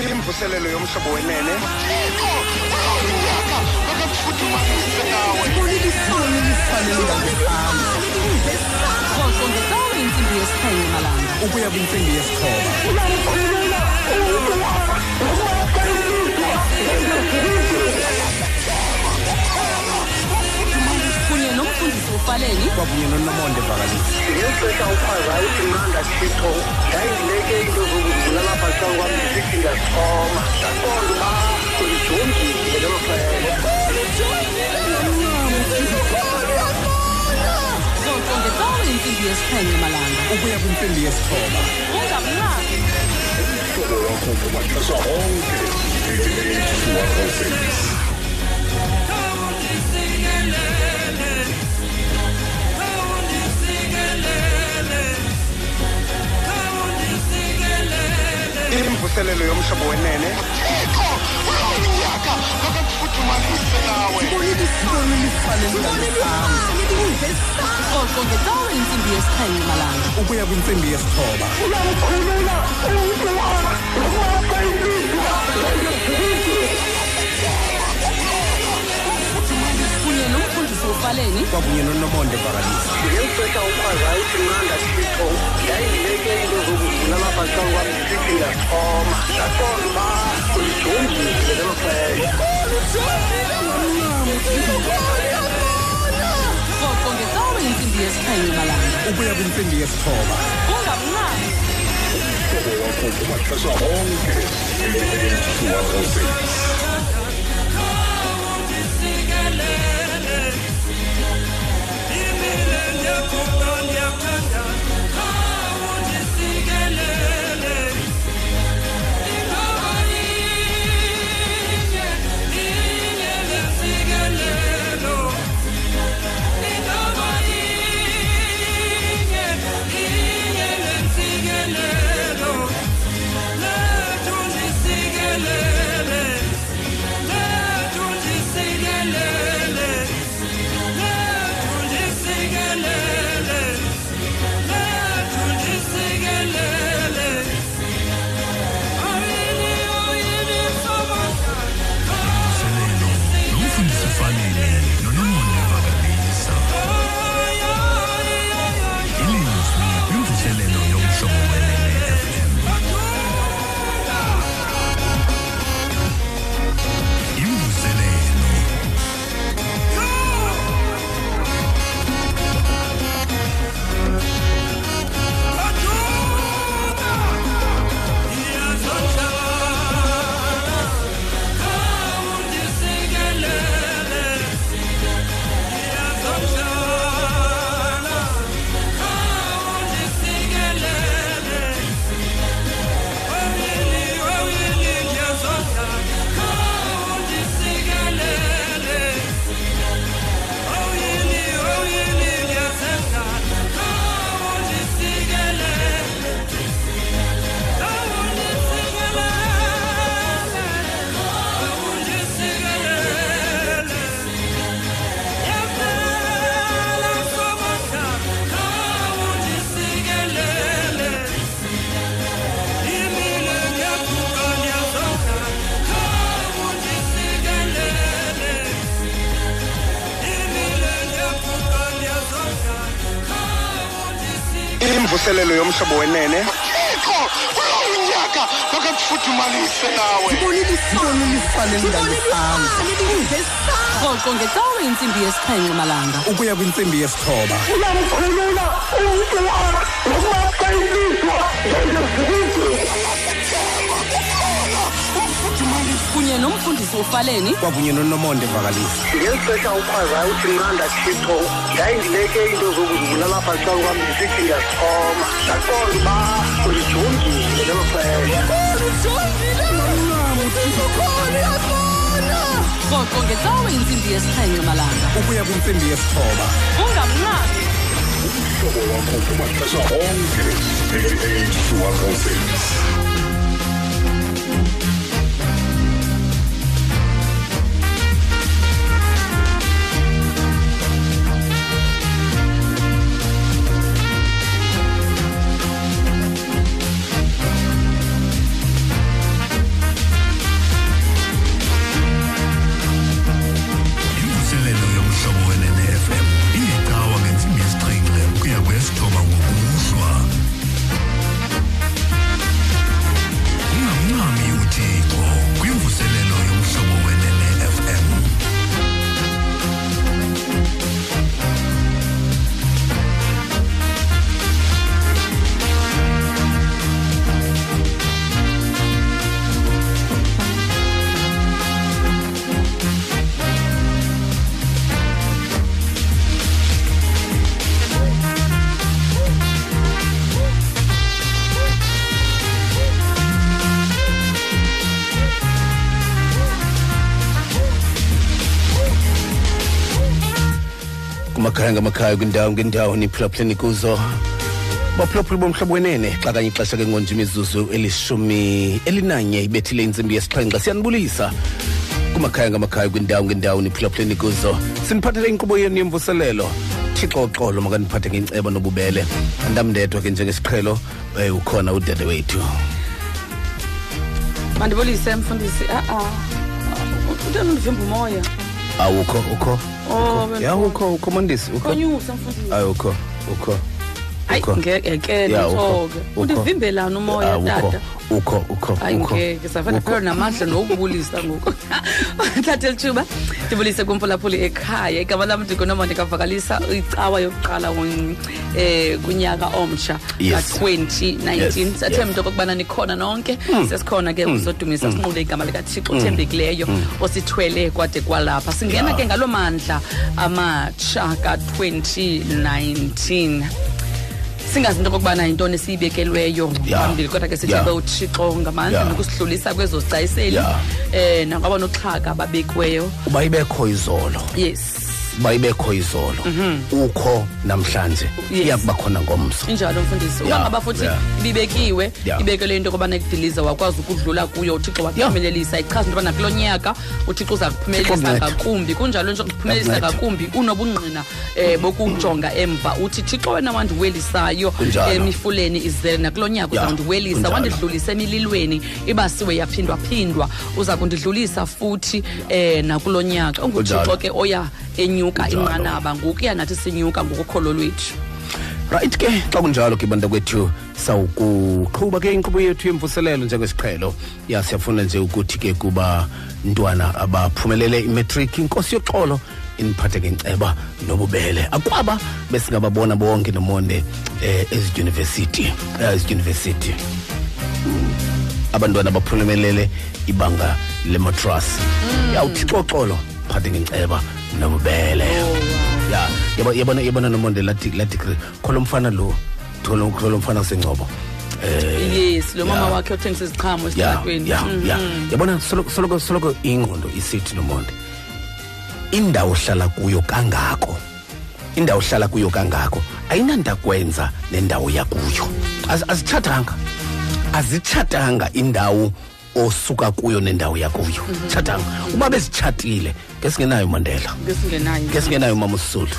imvuselelo yomhlobo wenene rhoqo ngecawe intsimbi yesixhenxe malanga ukuya kwintsimbi yesithoba nomfundisi ufaleni kwakunye nonomonde vakalisi ngexesha ukhwaza uthi mna ndathixo ndayindileke into zokuzibulala apha ecala kwam ndisithi ndiyasixhoma ndaqonda uba ulijongile lelo xesha rhoqo ngecawe intsimbi yesixhenxe malanga ukuya kwintsimbi yesithoba ungamnqabi imvuselelo yomhlobo wenene. Rhoqo ngecawe intsimbi yesixhenxe malanga ukuya kwintsimbi yesithoba. kunye ufaleni? Kwakunye nonomonde vakalisi ngexesha ukhwaza uthi mna ndathixo ndayindileke into zokuzibulala apha ecala kwam ndisithi ndiyasixhoma ndaqonda uba ulijongile lelo xesha. Rhoqo ngecawe intsimbi yesixhenxe malanga. Ukuya kwintsimbi yesithoba. Ungamnqabi nomfundisi yomhlobo wenene. Unyaka makakufuthumalise nawe. Rhoqo ngecawe intsimbi yesixhenxe malanga. Ukuya kwintsimbi yesithoba. Uyamkhulula umntu nokuba xa ilizwa kunye nomfundisi ufaleni. Kwakunye nonomonde vakalisa ngeli xesha ukhwaza uthi mnanda thixo yayindileke iinto zokuzibulalapha xa kwam ndisithi ndiyasixhoma ndaqonda uba ulijongile lelo xesha. Rhoqo ngecawa intsimbi yesixhenxe malanga. Ukuya kwintsimbi yesithoba. Ungamnqabi umhlobo wakho kumaxesha onke 88 106 emakhaya kwindawo ngendawo niphulaphuleni kuzo baphilaphuli bomhlobo wenene xa kanye ixesha ke ngonje imizuzu elishumi elinanye ibethile intsimbi yesixhenxe. Siyanibulisa. Kumakhaya ngamakhaya kwindawo ngendawo niphulaphuleni kuzo siniphathele inkqubo yenu yemvuselelo. Thixo xolo makaniphathe ngenceba nobubele. Andamndedwa ke njengesiqhelo um ukhona udade wethu. Mandibulise mfundisi. Ah, ah. A-a untoni ndivimba umoya. Awukho ukho. Oh, ukho. ya bendibona. ukho ukho mandisi ukho konyusa mfundisi hayi ukho ukho hayi ukho. ngeke ke Ya, ukho, nithoke ukho. undivimbelani umoya Ah, ukho tata ukho ukho hayi ngeke savana phela namandla nokubulisa ngoku thatha elithuba ndibulise kumphulaphuli ekhaya. Igama lam ndingunoma ndingavakalisa icawa yokuqala um kunyaka omtsha Yes. ka-2019 Yes, siyathemba yes. into okokubana nikhona nonke sesikhona ke uzodumisa sinqule igama likathixo othembekileyo osithwele kwade kwalapha. Singena ke ngaloo mandla amatsha ka-2019 singazi into okokubana yintoni esiyibekelweyo Ya. phambili kodwa ke sithembe Ya. uthixo ngamandla Ya. nokusihlulisa kwezo zicayiseli Ya. eh nangaba noxhaka ababekiweyo uba ibekho izolo yes uba ibekho izolo ukho namhlanje. Yes. iya kuba khona ngomso. Injalo mfundisi. Uba Ya, ngaba futhi ya. ibibekiwe Ya. ibekelwe into yokubana ekudiliza wakwazi ukudlula kuyo. Uthixo wakuphumelelisa. Ichaza into yobana kulo nyaka uthixo uza kuphumelelisa Uthixo kuncede. ngakumbi. Kunjalo nje ukuphumelelisa Akuncede. ngakumbi unobungqina um bokujonga emva. Uthi thixo wena wandiwelisayo Kunjalo. emifuleni izele nakulo nyaka Ya, uzawundiwelisa kunjalo. wandidlulisa emililweni. Ibasiwe yaphindwaphindwa. Uza kundidlulisa futhi um nakulo nyaka. Unguthixo Kunjalo. ke oya enyuka inqanaba. Ngokuya nathi sinyuka ngokukholo lwethu. Right ke xa kunjalo ke bantu kwethu sawukuqhuba ke inkqubo yethu yemvuselelo njengesiqhelo. Ya siyafuna nje ukuthi ke kuba ntwana abaphumelele imatric inkosi yoxolo iniphathe ngenceba nobubele. Akwaba besingababona bonke nomonde eh, ezidyunivesithi eh, ezidyunivesithi. Abantwana baphumelele ibanga lematras. Ya uthixo xolo phathe ngenceba nobubele. Ya yabo- yabona yabona nomonde lathi lathi kholo mfana lo tholo kholo mfana sengcobo eh yes lo mama ya. wakhe othengisa iziqhamo ya esitratweni. ya ya. Yabona soloko soloko soloko ingqondo isithi nomonde. Indawo ohlala kuyo kangako indawo ohlala kuyo kangako ayinantakwenza nendawo yakuyo. Az- azitshatanga azitshatanga indawo osuka kuyo nendawo yakuyo. Tshatanga uba bezitshatile ngesingenayo mandela. Ngesingenayo ngesingenayo umama usisulu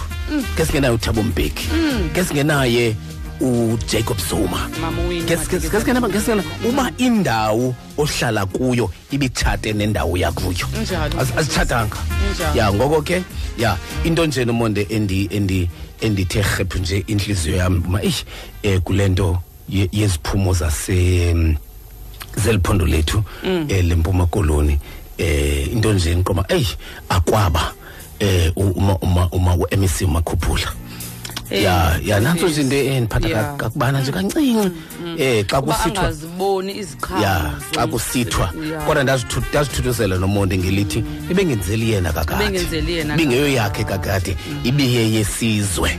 ngesingenayo uthabo mbeki. Ngesingenaye ujacob zuma. Mama uWinnie Nges- nges- Madikizela. ngesingenaba- ngesingenaba- uba indawo ohlala kuyo ibitshate nendawo yakuyo. Injalo. Az- azitshatanga Injalo. ya ngoko ke ya into nje nomonde endi endi endithe rhephu nje intliziyo yam ma eyi um kule nto ye- yeziphumo zase mm, zeliphondo lethu Mm. eh lempuma koloni eh into nje nqoma ey akwaba eh u- uma uma uma uMC makhuphula Eh, ya ya nanso nje into eniphatha Yeah. ka- kakubana nje kancinci. eh xa kuba kusithwa angaziboni iziqhamo ya xa zomse- kusithwa. Ya. kodwa ndazithu- ndazithuthuzela nomonde ngelithi ibengenzeli yena kakade. Ibengenzeli yena ibingeyo kakade. yakhe kakade ibiyeyesizwe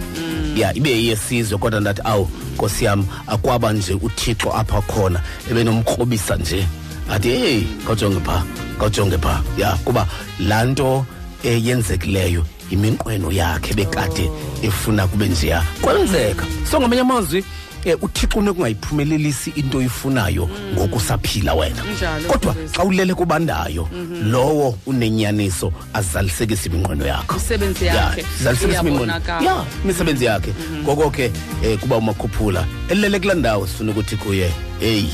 ya ibe yesizwe kodwa ndathi awu nkosi yam akwaba nje uthixo apha khona ebenomkrobisa nje. Athi hey kawujonge phaa kawujonge phaa ya kuba laa nto eyenzekileyo yiminqweno yakhe bekade efuna kube njeya kwenzeka. So ngamanye amazwi um uthixo unokungayiphumelelisi into oyifunayo ngokusaphila wena. Njalo, kodwa mfundisi. xa ulele kubandayo lowo unenyaniso azalisekisa iminqweno yakho. Imisebenzi Ya, yakhe zalisekisa iminqweno. iyabonakala. ya imisebenzi yakhe. Ngoko ke um kuba umakhuphula elele kulaa ndawo sifuna ukuthi kuye. Eyi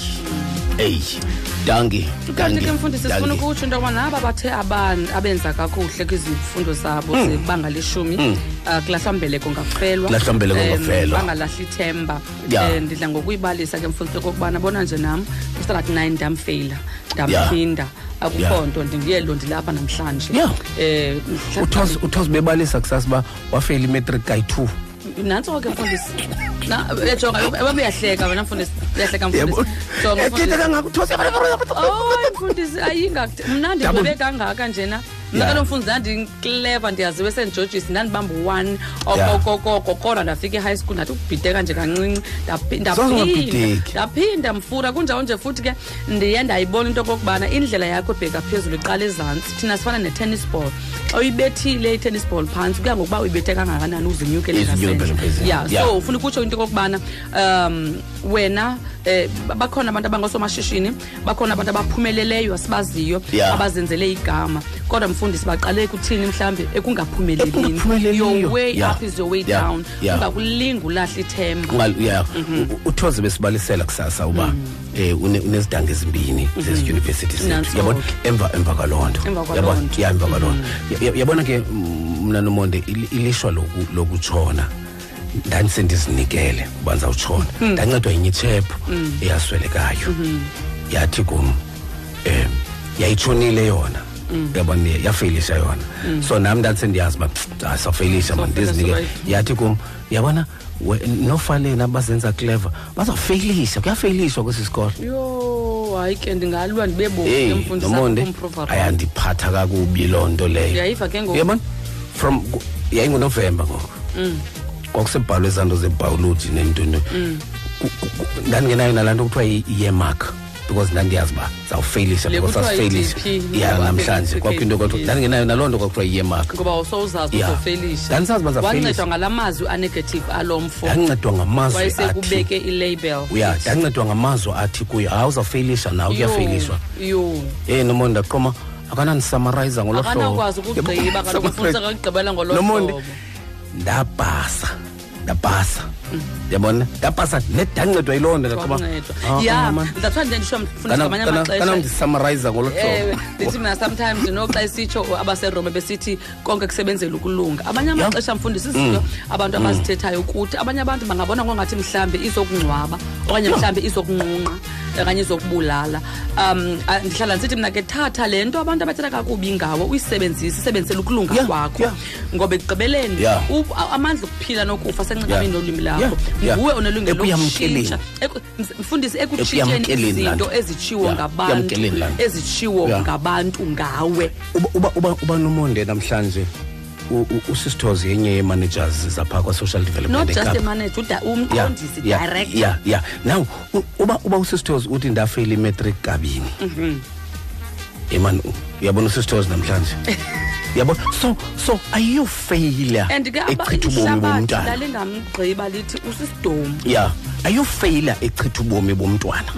eyi dangi kanti dangi, ke mfundisi sifuna dangi. ukutsho into yobana aba bathe aban- abenza kakuhle kwizifundo zabo Hmm. zebanga leshumi ah, kulahlambeleko ngakufelwa Kulahlambeleko Em, ngakufelwa. bangalahli ithemba Ya. Eh, ndidla ngokuyibalisa ke mfundisi okokubana bona nje nam kustandard nine ndamfeyila ndamphinda akukho Ya. nto ndinguyelo ndilapha namhlanje Ya. um Uthos- uthos bebalisa kusasa uba wafeyila imetric kayi-two nantso ke mfundisi. Na- eh, jonga babeyahleka wena mfundisi. Uyahleka mfundisi. Jonga Ethitha mfundisi. kangaka uthos Oh mfundisi ayinga mna Double. ndingobe kangaka njena. Mna Yeah. kalo mfundi ndandiclever ndiyaziwe sendigeorges ndandibamba u-one Yeah. okokoko kodwa ndafika e-high school ndathi ukubhideka nje kancinci ndaphi- ndaphinda Sawungabhideki. ndaphinda mfura kunjalo nje futhi ke ndiye ndayibona into okokubana indlela yakho ebheka phezulu iqala ezantsi thina sifana ne-tennis ball xa uyibethile i-tennis ball phantsi kuya ngokuba uyibethe kangakanani uzinyukele Izinyukele ngasentla phezulu. ya Yeah. so ufuna ukutsho into okokubana um wena eh bakhona abantu abangosomashishini bakhona abantu abaphumeleleyo asibaziyo Yeah. abazenzele igama kodwa mfundisi baqale kuthini mhlambe ekungaphumelelini your way Yeah. up is your way Yeah. down Yeah. ungakulinga ulahla ithemba yeah Mhm. U- uthoze besibalisela kusasa uba eh une- unezidanga ezimbini zezi-university zethu Nanso-ke. yabona emva emva kwalonto Yabona? kwaloo nto. Ya emva kwalonto ya- yabona ke mm, mna nomonde il- ilishwa loku- lokutshona ndandisendizinikele uba ndizawutshona Hmm. ndancedwa yinye itshephu eyaswelekayo Mhm. yathi kum um yayitshonile yona Hmm. yabona yafeyilisha yona. So nam ndandisendiyazi uba "Ah, sawufeyilisha man. Sawufeyila, ndizinikele right. yathi kum yabona we- nofaleni abazenza clever bazawufeyilisha kuyafeyilishwa kwesi sikolo. Yo hayi ke ndingalwa ndibe eyi bofu nomonde ayandiphatha kakubi loo nto leyo. Uyayiva ke ngoku. Yabona? From ku- yayingunovemba ngoku. Kwakusebhalwe ezanto zebhayoloji nentoni. Ku- ku- ku- ndandingenayo nalaa nto kuthiwa i-yemark because ndandiyazi uba zawufeyilisha Le because sasifeyilisa ya namhlanje kwakho into kwathiwa ndandingenayo naloo nto kwakuthiwa i-yemark ngoba usowuzazi uba ngala mazwi anegative alo mfo ndancedwa ngamazwi athi wayesekubeke ilabel. Ya ndancedwa ngamazwi athi kuyo hayi uzawufeyilisha nawe kuyafeyilishwa ye Eh ndaqoma aqoma akanandisamarayiza ngolo hlobo. Akanakwazi ukugqiba kaloku ufundisa kakugqibela ngolo nomonde hlobo. ndabhasa ndabhasa yabona? Ndabhasa nedancedwa yiloo nto mfundisa ngamanye amaxesha. kanandisamarayiza ngolo ndithi mna sometimes you know xa isitsho abaserome besithi konke kusebenzele ukulunga. Abanye amaxesha mfundisi izinto abantu abazithethayo kuthi abanye abantu bangabona ngongathi mhlambe izokungcwaba okanye mhlambe izokunqunqa okanye izokubulala. Um ah, ndihlala ndisithi mna ke thatha le nto abantu abathetha kakubi ngawo uyisebenzise isebenzisele ukulunga kwakho. ngoba ekugqibeleni amandla okuphila nokufa sencinabeni lolwimi lakho Yeah, yeah. nguwe onelungelo Ekuyamkeleni. lokutshintsha Eku- mfundisi ekutshintsheni Ekuyamkeleni laa izinto nto. ezitshiwo Yeah, ngabantu ekuyamkeleni laa nto. ezitshiwo Yeah. ngabantu ngawe uba uba uba uba nomonde namhlanje u- u- usisithozi yenye yee-managers zaphaa kwa-social development not just eKapa. a manager uda- Yeah, umqondisi yeah, director yeah, yeah. now u- uba uba usisithozi uthi ndafeyila imetric kabini eman uyabona usisithozi namhlanje yabona so so ayiyofeyila and ke echitha ubomi bomntwana lalingamgqiba lithi usisidomu ya ayofeyila echitha ubomi bomntwana.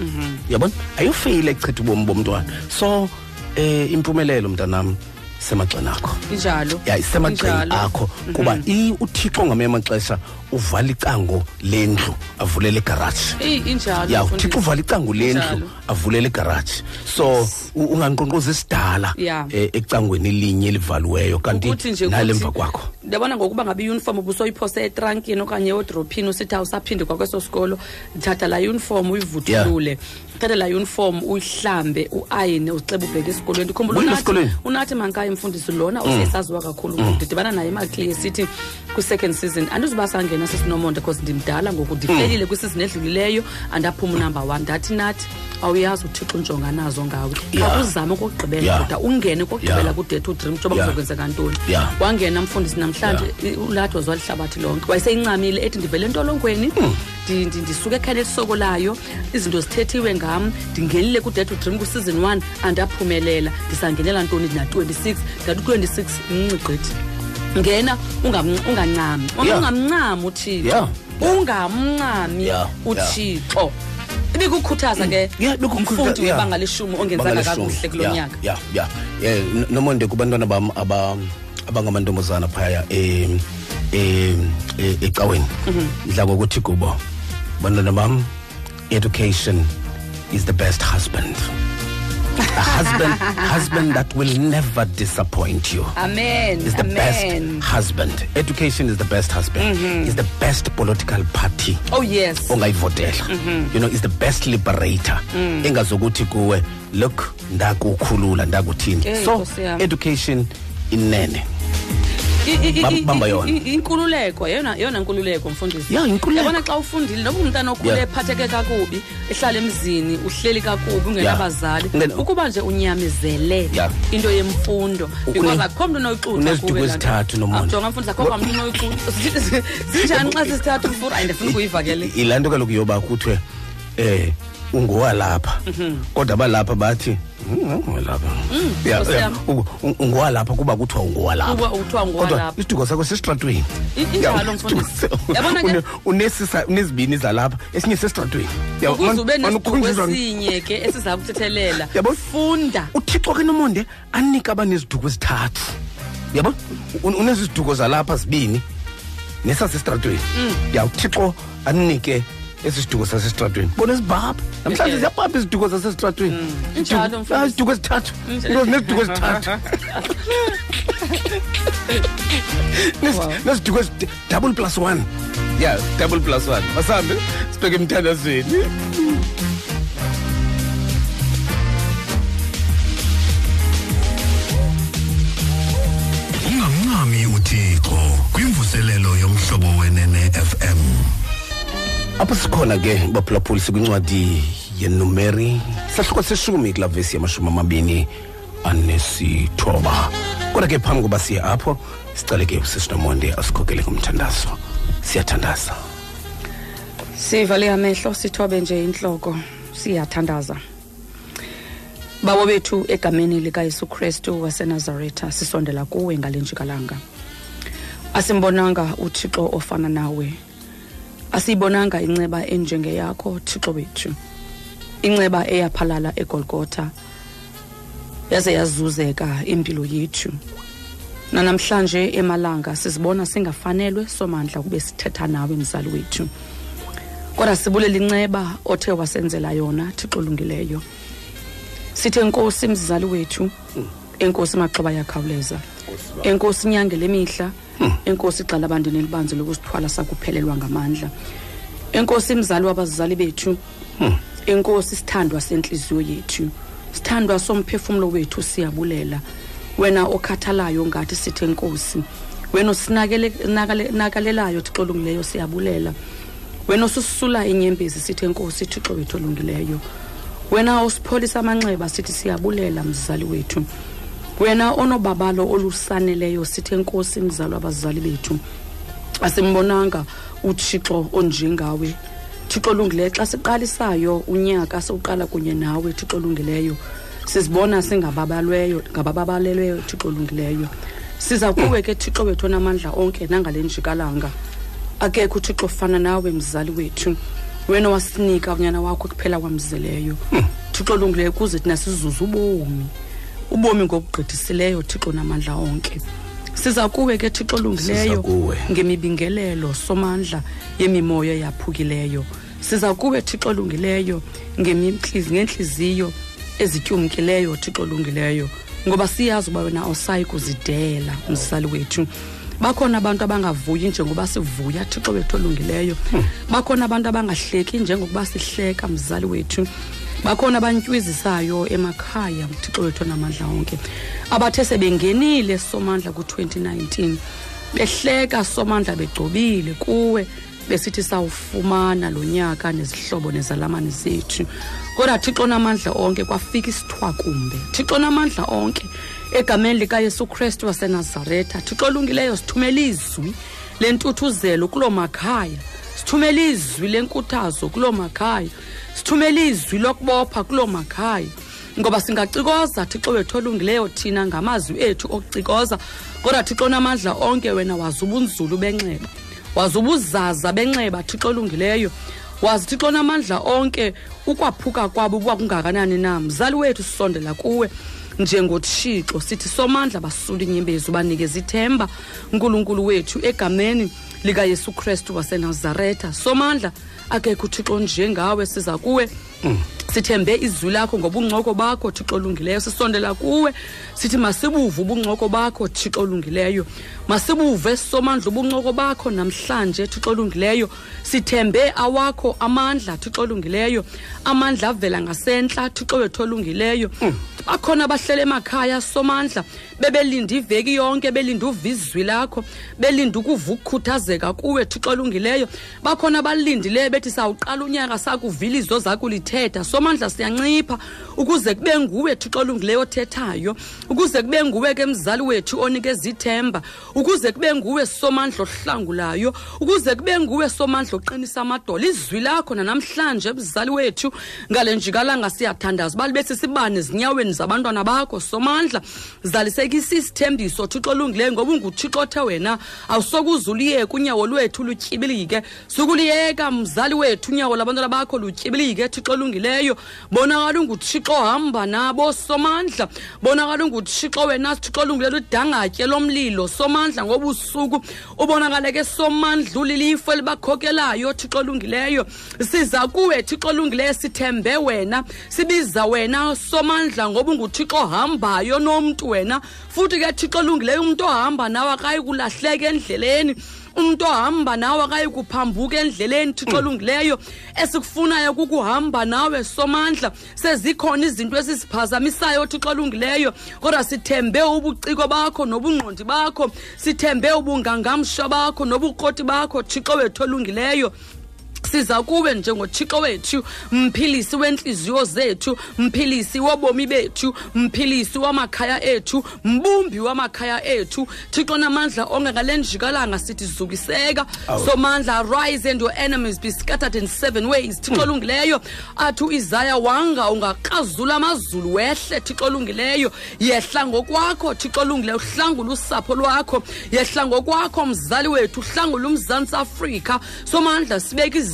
Yabona ayofeyila echitha ubomi bomntwana? So eh impumelelo mntanam semagxeni akho. Injalo. Ya isemagxeni Injalo. akho. Kuba i- uthixo ngamanye amaxesha uvala icango lendlu avulela igaraji Eyi, injalo ya mfundisi. uthixo uvala icango lendlu Injalo. avulela igaraji so u- ungankqonkqoza isidala Yeah. eh, ecangweni elinye elivaliweyo ukuthi kanti nje nalemva ukuthi- kwakho. ndiyabona ngokuba ngabe iyunifomu ubusoyiphose etrankini okanye edrophini usithi awusaphinde kwakweso sikolo thatha laa yunifomu uyivuthulule thatha laa yunifomu uyihlambe uayine uceba ubheke esikolweni. Ndikhumbula Uyile unathi- esikolweni? unathi mankayo mfundisi lona usesaziwa kakhulu. Ndidibana naye emakliye sithi kwi-second season. Andizuba sangena sesinomonde because ndimdala ngoku ndifelile kwisizini edlulileyo andaphuma unumber one. Ndathi nathi awuyazi uthixo unjonga nazo ngawe. Yeah. khawuzame okokugqibela Yeah. doda ungene kokugqibela Yeah. kude to dream njengoba Yeah. kuzokwenzeka ntoni. Yeah. wangena mfundisi namhlanje i- ulathi wazwa lihlabathi lonke. Wayeseyincamile ethi ndivele entolongweni ndi- ndi- ndisuke ekhaya elisokolayo izinto zithethiwe ngam ndingenile kude to dream kwisizon one andaphumelela. Ndisangenela ntoni? Na-26 ndathi u-26 mncigqithi. Ngena ungam- ungancami Mama, Yeah. ungamncami uthixo Yeah. ungamncami Yeah. uthixo ibikukhuthaza ke Yeah, bekukhuthaza, umfundi yeah. webanga leshumi ongenzanga Bangalishumi. kakuhle kulo Yeah, nyaka yeah yeah yeah n- nomonde kubantwana bam aba abangamantombazana phaya em em e- ecaweni ndidla ngokuthi kubo bantwana bam education is the best husband a husband husband that will never disappoint you. Amen is the amen. best husband. Education is the best husband. Mm-hmm. Is the best political party. Oh yes. Ongayivotela. Mm-hmm. You know is the best liberator. Mm. Engazokuthi kuwe look ndakukhulula ndakuthini so education inene bamba i- yona. i- inkululeko yeyona yeyona nkululeko mfundisi Ya, inkululeko. yabona xa ufundile noba umntana okhule Ya. ephatheke kakubi ehlala emzini uhleli kakubi Ya. ungenabazali Ungena- ukuba nje unyamezele Ya. into yemfundo because Une- akukho mntu unoyixutha uneziduko kuwe laa nto. ezithathu, Nomonde. Ah, jonga mfundisi akukho mntu unoyixutha zinjani xa sisithathu mfura ayi ndifuna ukuyivakele yilaa nto kaloku yoba kuthiwe eh ungowalapha kodwa balapha bathi "Mm, ungowalapha Ya, Nkosi ya, ungowalapha kuba kuthiwa ungowalapha Kuba kuthiwa kodwa ungowalapha. isiduko sakho sesitratweni unezibini zalapha esinye sesitratweni Ya, ukuze man- ube man nesiduko ukhunjuzwa- esinye ke esiza kuthethelela funda. uthixo ke nomonde anike abaneziduko ezithathu. Yabo Un- unezi ziduko zalapha zibini nesasestratweni ya uthixo anike esi siduko sasestratweni bona ezibhabha namhlanje Okay. ziyabhabha iziduko zasestratweni Injalo, Iziduko- mfundisi. Ah, iziduko ezithathu into zineziduko ezithathu Nezi- neziduko ezi- double plus one. Ya double plus one. Masambe sibheke emthandazweni. Ungamncami uthixo kwimvuselelo yomhlobo wenene FM apho sikhona ke baphulaphuli sikwincwadi yenumeri sahluko seshumi kulaa vesi yamashumi amabini anesithoba kodwa ke phambi koba siye apho sicale ke usisinomonde asikhokele kumthandazo siyathandaza. Sivale amehlo sithobe nje inhloko. Siyathandaza. Babo bethu egameni likayesu kristu wasenazaretha sisondela kuwe ngale njikalanga. Asimbonanga uthixo ofana nawe. Asiyibonanga inceba enjengeyakho thixo wethu. Inceba eyaphalala egolgotha. Yaze yazuzeka impilo yethu. Nanamhlanje emalanga sizibona singafanelwe somandla kube sithetha nawe mzali wethu. Kodwa sibulela inceba othe wasenzela yona thixo olungileyo. Sithe enkosi mzali wethu. Enkosi maxaba yakhawuleza enkosi inyange lemihla enkosi igxala abandini elibanzi lokusithwala sakuphelelwa ngamandla. Enkosi mzali wabazali bethu. Enkosi sithandwa sentliziyo yethu. Sithandwa somphefumlo wethu siyabulela. Wena okhathalayo ngathi sithe nkosi wena osinakele- nakale- nakalelayo thixo olungileyo siyabulela. Wena osusula inyembezi sithi enkosi thixo wethu olungileyo. Wena osipholisa amanxeba sithi siyabulela mzali wethu. Wena onobabalo olusaneleyo sithi enkosi mzali wabazali bethu asimbonanga uthixo onjengawe. Thixo olungileyo xa siqalisayo unyaka siwuqala kunye nawe thixo olungileyo sizibona singababalweyo ngabababalelweyo thixo olungileyo siza kuwe ke thixo wethu onamandla onke nangale njikalanga. Akekho uthixo ofana nawe mzali wethu. Wena wasinika unyana wakho kuphela kwamzeleyo thixo olungileyo kuze thina sizuze ubomi. Ubomi ngokugqithisileyo thixo namandla onke. Siza kuwe ke thixo Siza olungileyo kuwe. ngemibingelelo somandla yemimoya yaphukileyo siza kuwe thixo olungileyo ngemintlizi- ngeentliziyo ezityumkileyo thixo olungileyo. Ngoba siyazi uba wena awusayi kuzidela mzali wethu. Bakhona abantu abangavuyi njengoba sivuya thixo wethu olungileyo. Bakhona abantu abangahleki njengokuba sihleka mzali wethu. Bakhona abantyiwizisayo emakhaya thixo wethu namandla onke abathe sebengenile somandla ku-2019 behleka somandla begcobile kuwe besithi sawufumana lo nyaka nezihlobo nezalamane zethu. Kodwa thixo namandla onke kwafika isithwakumbe. Thixo namandla onke egameni likayesu kristu wasenazaretha thixo olungileyo sithumela izwi lentuthuzelo kuloo makhaya. Sithumela izwi lenkuthazo kuloo makhaya. Sithumela izwi lokubopha kuloo makhaya. Ngoba singacikoza thixo wethu olungileyo thina ngamazwi ethu okucikoza. Kodwa thixo namandla onke wena wazi ubunzulu benxeba. Wazi ubuzaza benxeba thixo olungileyo. Wazi thixo namandla onke. Ukwaphuka kwabo uba kungakanani na? Mzali wethu sisondela kuwe njengothixo. Sithi somandla basula inyembezi ubanikeza ithemba. Nkulunkulu wethu egameni likayesu kristu wasenazaretha. Somandla akekho uthixo njengawe siza kuwe. Sithembe izwi lakho ngobuncoko bakho thixo olungileyo. Sisondela kuwe. Sithi masibuve ubuncoko bakho thixo olungileyo. Masibuve somandla ubuncoko bakho namhlanje thixo olungileyo. Sithembe awakho amandla thixo olungileyo. Amandla avela ngasentla thixo wethu olungileyo. Bakhona abahlele emakhaya somandla. Bebelinda iveki yonke belinda uva izwi lakho belinda ukuva ukukhuthazeka kuwe thixo olungileyo. Bakhona abalindileyo bethi sawuqala unyaka sakuvila izo zakulithetha. Somandla siyancipha ukuze kube nguwe thixo olungileyo othethayo ukuze kube nguwe ke mzali wethu onikeza ithemba ukuze kube nguwe somandla ohlangulayo ukuze kube nguwe somandla oqinisa amadolo. Izwi lakho nanamhlanje mzali wethu ngale njikalanga siyathandaza uba libe sisibane ezinyaweni zabantwana bakho. Somandla zalisekisa isithembiso thixo olungileyo ngoba unguthixo othe wena awusokuze uliyeka unyawo lwethu lutyibilike sukuliyeka mzali wethu unyawo labantwana bakho lutyibilike thixo olungileyo bonakala unguthixo ohamba nabo somandla. Bonakala unguthixo wena thixo olungileyo ludangatye lomlilo somandla ngobusuku. Ubonakale ke somandla ulilifu elibakhokelayo thixo olungileyo. Siza kuwe thixo olungileyo sithembe wena. Sibiza wena somandla ngoba unguthixo ohambayo nomntu wena. Futhi ke thixo olungileyo umntu ohamba nawe akayi kulahleka endleleni. Umntu ohamba nawe akayi kuphambuka endleleni thixo olungileyo esikufunayo kukuhamba nawe somandla. Sezikhona izinto ezisiphazamisayo thixo olungileyo kodwa sithembe ubuciko bakho nobungqondi bakho sithembe ubungangamsha bakho nobukroti bakho thixo wethu olungileyo siza kuwe njengothixo wethu mphilisi wentliziyo zethu mphilisi wobomi bethu mphilisi wamakhaya ethu mbumbi wamakhaya ethu. Thixo namandla onke ngale njikalanga sithi zukiseka somandla rise and your enemies be scattered in seven ways. Thixo olungileyo athi uisaya wanga ungakrazula amazulu wehle thixo olungileyo. Yehla ngokwakho thixo olungileyo uhlangula usapho lwakho. Yehla ngokwakho mzali wethu uhlangula umzantsi afrika. Somandla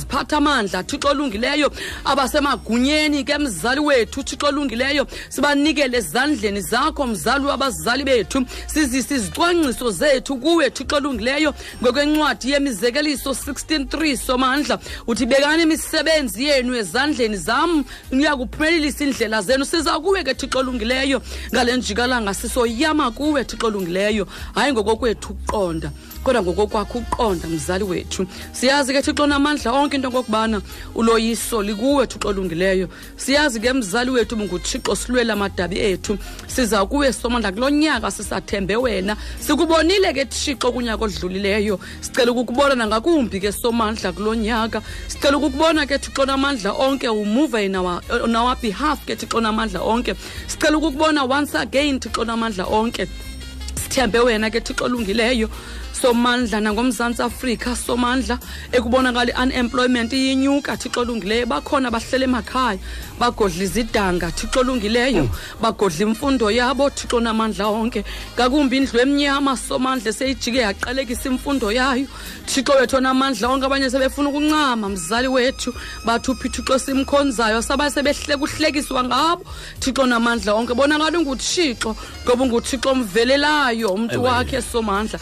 sibeke iziphathamandla thixo olungileyo abasemagunyeni ke mzali wethu thixo olungileyo. Sibanikele ezandleni zakho mzali wabazali bethu. Sizise izicwangciso zethu kuwe thixo olungileyo. Ngokwencwadi yemizekeliso 163 somandla uthi bekani imisebenzi yenu ezandleni zam. Niya kuphumelelisa iindlela zenu. Siza kuwe ke thixo olungileyo. Ngale njikalanga sisoyama kuwe thixo olungileyo. Hayi ngokokwethu ukuqonda. Kodwa ngokokwakho uqonda mzali wethu. Siyazi ke thixo namandla onke into okokubana uloyiso likuwe thixo olungileyo. Siyazi ke mzali wethu bunguthixo silwela amadabi ethu. Siza kuwe somandla kulo nyaka sisathembe wena. Sikubonile ke thixo kunyaka odlulileyo. Sicela ukukubona nangakumbi ke somandla kulo nyaka. Sicela ukukubona ke thixo namandla onke umuve in our, on our behalf ke thixo namandla onke. Sicela ukukubona once again thixo namandla onke. Sithembe wena ke thixo olungileyo. Somandla nangomzantsi afrika somandla ekubonakala i-unemployment iyinyuka thixo olungileyo. Bakhona bahlele emakhaya bagodla izidanga thixo olungileyo. Bagodla imfundo yabo thixo namandla onke. Ngakumbi indlu emnyama somandla seyijike yaqalekisa imfundo yayo. Thixo wethu onamandla onke abanye sebefuna ukuncama. Mzali wethu bathi uphi thixo simkhonzayo sabaye sebehleka uhlekiswa ngabo. Thixo namandla onke bonakala unguthixo ngoba unguthixo omvelelayo umntu wakhe somandla.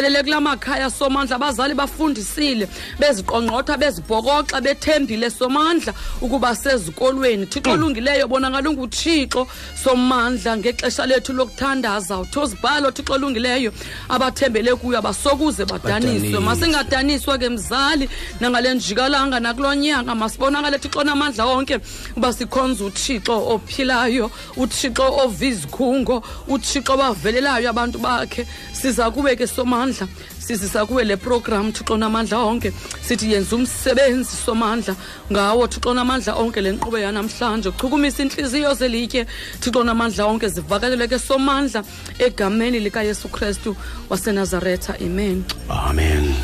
Bavelele kula makhaya somandla abazali bafundisile beziqongqotha bezibhokoxa bethembile somandla ukuba sezikolweni. Thixo olungileyo bonakala unguthixo somandla ngexesha lethu lokuthandaza. Uthozibhalo thixo olungileyo abathembele kuyo abasokuze badaniswe. Badaniswe. masingadaniswa ke mzali nangale njikalanga nakulo nyaka masibonakale thixo namandla onke uba sikhonza uthixo ophilayo uthixo ova izikhungo uthixo bavelelayo abantu bakhe. Siza kube ke somandla. Sizisa kuwe le program thixo namandla onke. Sithi yenza umsebenzi somandla ngawo thixo namandla onke le nkqubo yanamhlanje. Kuchukumisa intliziyo zelitye. Thixo namandla onke zivakalele ke somandla egameni likayesu kristu wasenazaretha. Amen. Amen.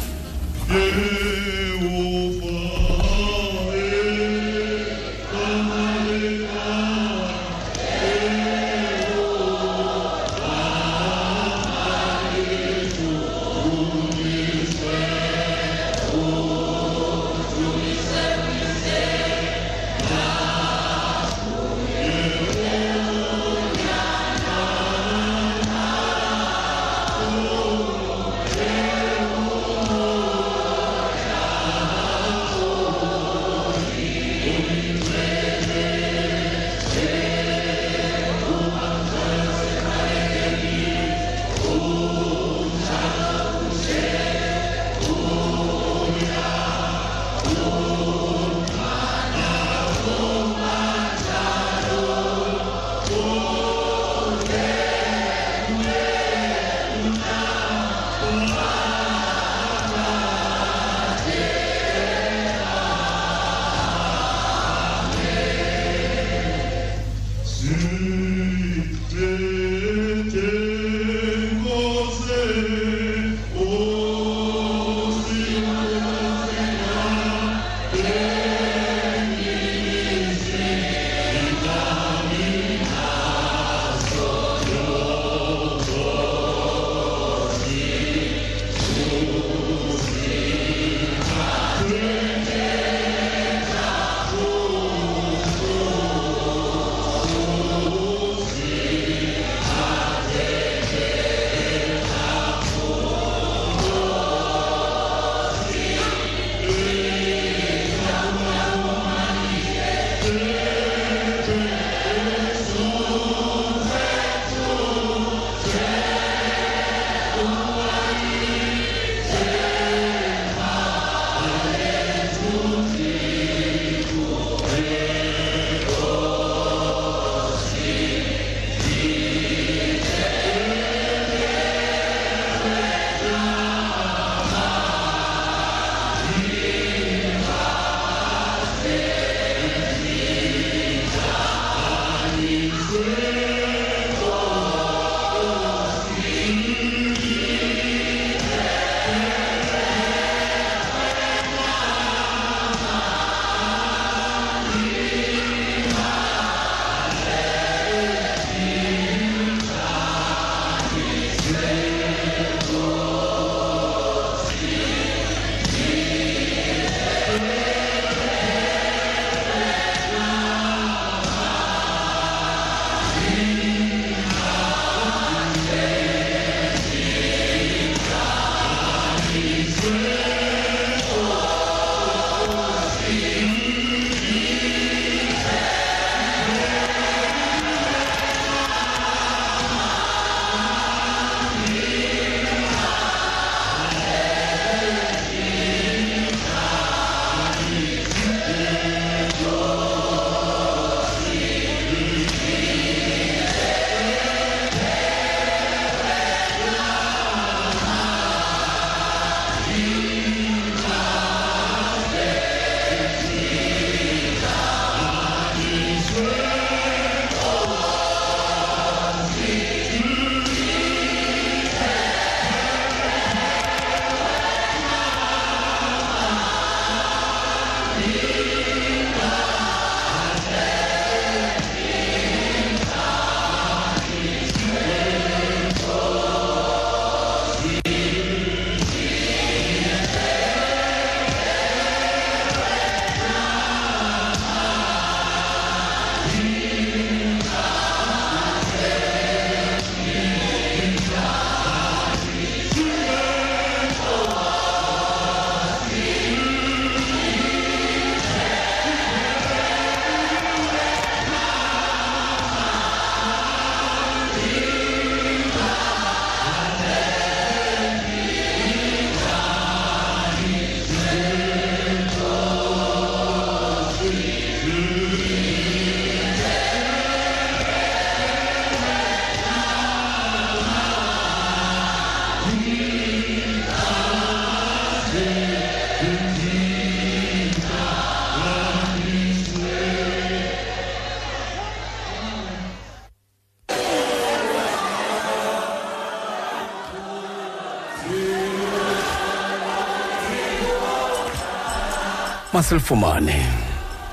Masilifumane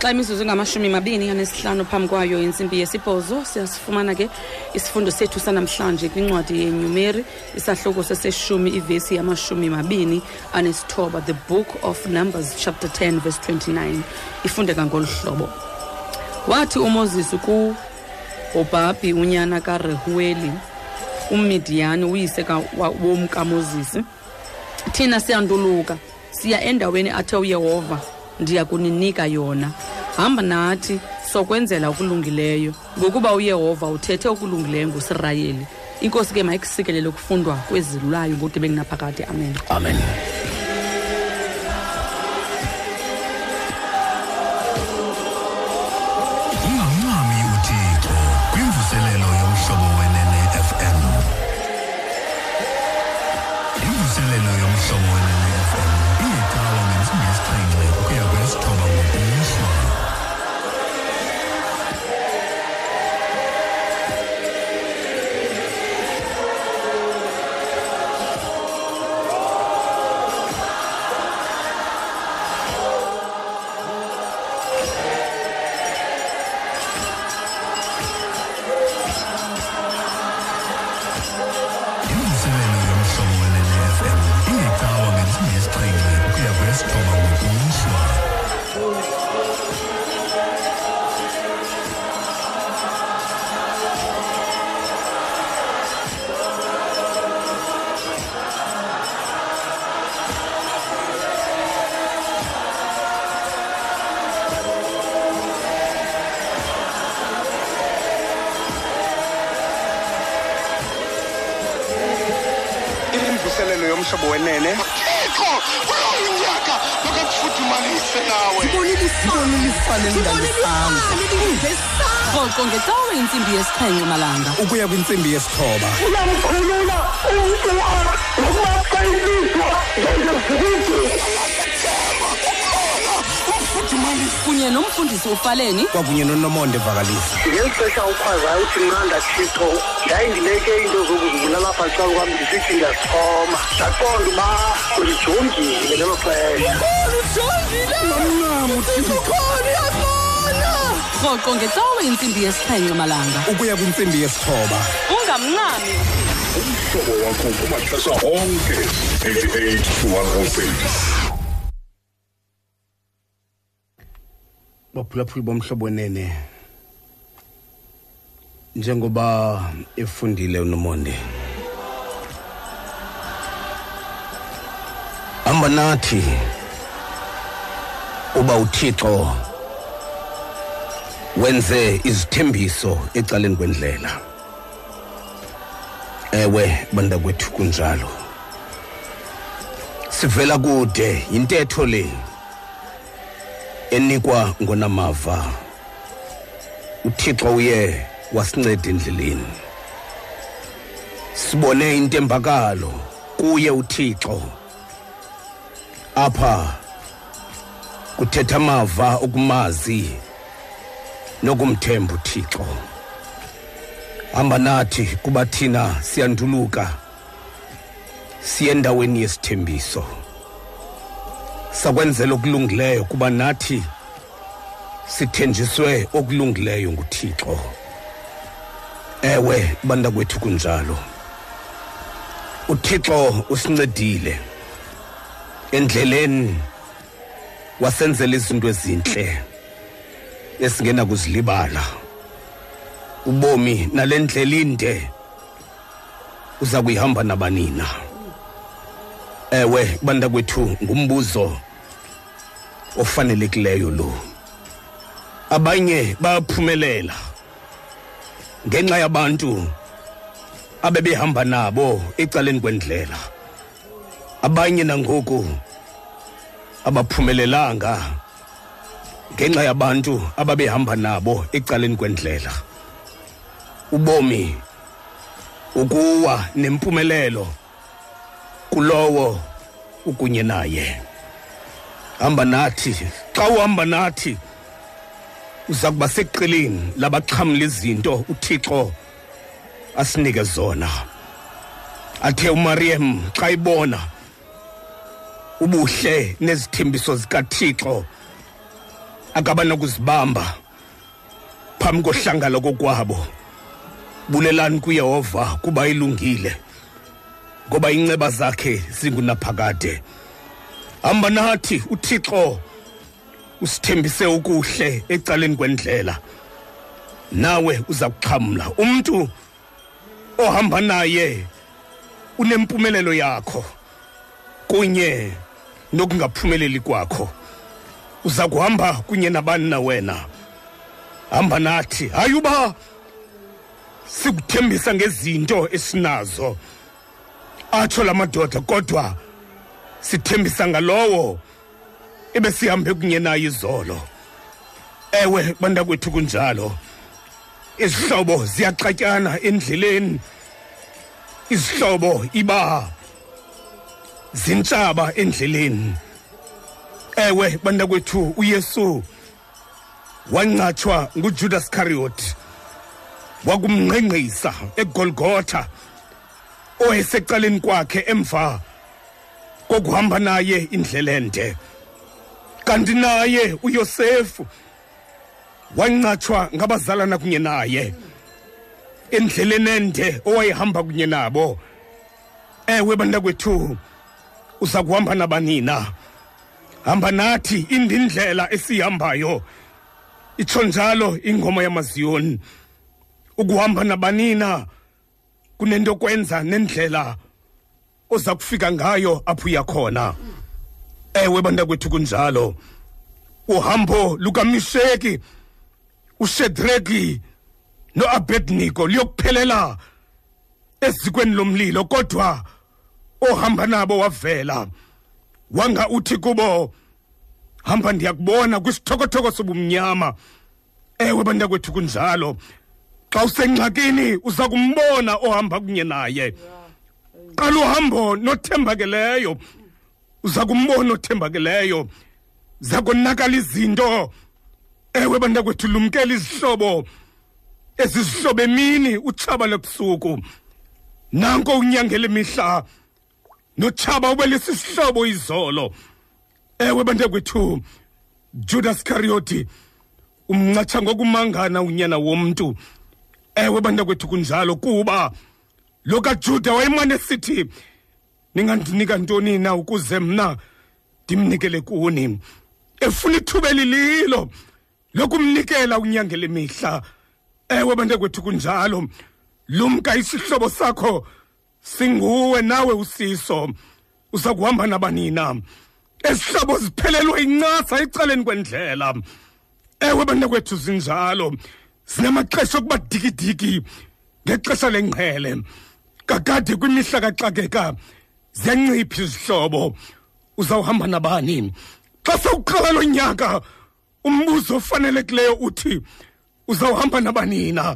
xa imizuzu ingamashumi mabini anesihlanu phambi kwayo intsimbi yesibhozo siyasifumana ke isifundo sethu sanamhlanje kwincwadi yenyumeri isahluko seseshumi ivesi yamashumi mabini anesithoba the book of numbers chapter 10 verse 29 ifundeka ngolu hlobo. Wathi umoses kuhobhabhi unyana karehuweli ummidiyani uyise womkamozisi thina siyanduluka siya endaweni athe uyehova ndiya kuninika yona. Hamba nathi sokwenzela okulungileyo ngokuba uyehova uthethe okulungileyo ngusirayeli. Inkosi ke mayikusikelele ukufundwa kwezilulayo ngudebe kunaphakade amen. Amen. Ukuya kwintsimbi yesithoba uyamkhulula umntu nokuba xa ilizwa ngengezibindi kunye nomfundisi ufaleni. Kwakunye nonomonde vakalisa ngeli xesha ukhwazayo uthi nqanda thixo ndayindileke iinto zokuzibulala apha ecala kwam ndisithi ndiyasixhoma ndaqonda uba ulijongile ngelo xesha. Rhoqo ngecawe intsimbi yesixhenxe malanga. Ukuya kwintsimbi yesithoba. Ungamncami umhlobo wakho kumaxesha onke 88 to 106 baphulaphuli bomhlobo wenene njengoba efundile unomonde. Hamba nathi. Uba uthixo wenze izithembiso ecaleni kwendlela. Ewe bantakwethu kunjalo. Sivela kude yintetho le enikwa ngonamava. Uthixo uye wasinceda endleleni. Sibone intembakalo kuye uthixo. Apha kuthetha amava okumazi. Nokumthemba uthixo. Hamba nathi kuba thina siyanduluka siye endaweni yesithembiso. Sakwenzela okulungileyo kuba nathi sithenjiswe okulungileyo nguthixo. Ewe bantakwethu kunjalo. Uthixo usincedile. Endleleni wasenzela izinto ezintle esingena kuzilibala. Ubomi nale ndlela inde uza kuyihamba nabanina. Ewe bantakwethu ngumbuzo ofanelekileyo lo. Abanye bayaphumelela ngenxa yabantu abebehamba nabo ecaleni kwendlela. Abanye nangoku abaphumelelanga. Ngenxa yabantu ababehamba nabo ecaleni kwendlela. Ubomi ukuwa nempumelelo kulowo ukunye naye. Hamba nathi xa uhamba nathi uza kuba seqeleni labaxhamla izinto uthixo asinike zona. Athe uMariam xa ibona ubuhle nezithembiso zikaThixo akabanokuzibamba phambi kohlangala kokwabo bulelani kuyehova kuba ilungile ngoba inceba zakhe zingunaphakade. Hamba nathi uthixo usithembise ukuhle ecaleni kwendlela. Nawe uza kuxhamla umntu ohamba naye unempumelelo yakho kunye nokungaphumeleli kwakho. Uza kuhamba kunye nabani na wena? Hamba nathi. Hayi uba sikuthembisa ngezinto esinazo. Atsho la madoda kodwa sithembisa ngalowo ebesihambe kunye naye izolo. Ewe bantakwethu kunjalo. Izihlobo ziyaxatyana endleleni. Izihlobo iba zintshaba endleleni. Ewe bantakwethu uyesu. Wancatshwa ngujudas iscariot. Wakumngqengqisa egolgotha. Owayesecaleni kwakhe emva kokuhamba naye indlela ende. Kanti naye uyosefu wancatshwa ngabazalana kunye naye. Endleleni ende owayehamba kunye nabo. Ewe bantakwethu uza kuhamba nabanina hamba nathi indindlela esiyihambayo itsho njalo ingoma yamaziyoni ukuhamba nabanina kunento kwenza nendlela oza kufika ngayo apho uya khona. Ewe bantakwethu kunjalo. Uhambo lukamisheki ushedreki noabednego liyokuphelela ezikweni lomlilo kodwa ohamba nabo wavela. Wanga uthi kubo hamba ndiyakubona kwisithokothoko sobumnyama. Ewe bantakwethu kunjalo. Xa usengxakini uza kumbona ohamba kunye naye. Qala uhambo nothembakeleyo. Uza kumbona othembakeleyo. Zakonakala izinto. Ewe bantakwethu lumkela izihlobo. Ezizihlobo emini utshaba lebusuku nanko unyangela imihla notshaba ubelisa isihlobo izolo. Ewe bantakwethu judas iskariyoti umncatsha ngokumangana unyana womntu. Ewe bantakwethu kunjalo kuba lo kajuda wayemane sithi ningandinika ntoni na ukuze mna ndimnikele kuni? Efuna ithuba elililo lokumnikela unyangela imihla ewe bantakwethu kunjalo lumka isihlobo sakho singuwe nawe usiso. Uza kuhamba nabanina. Esihlobo ziphelelwe incasa ecaleni kwendlela. Ewe bantakwethu zinjalo. Zinamaxesha okuba dikidiki ngexesha lengqele kakade kwimihla kaxakeka ziyancipha izihlobo. Uzawuhamba nabani? Xa sewuqala lo nyaka umbuzo ofanelekileyo uthi uzawuhamba nabanina?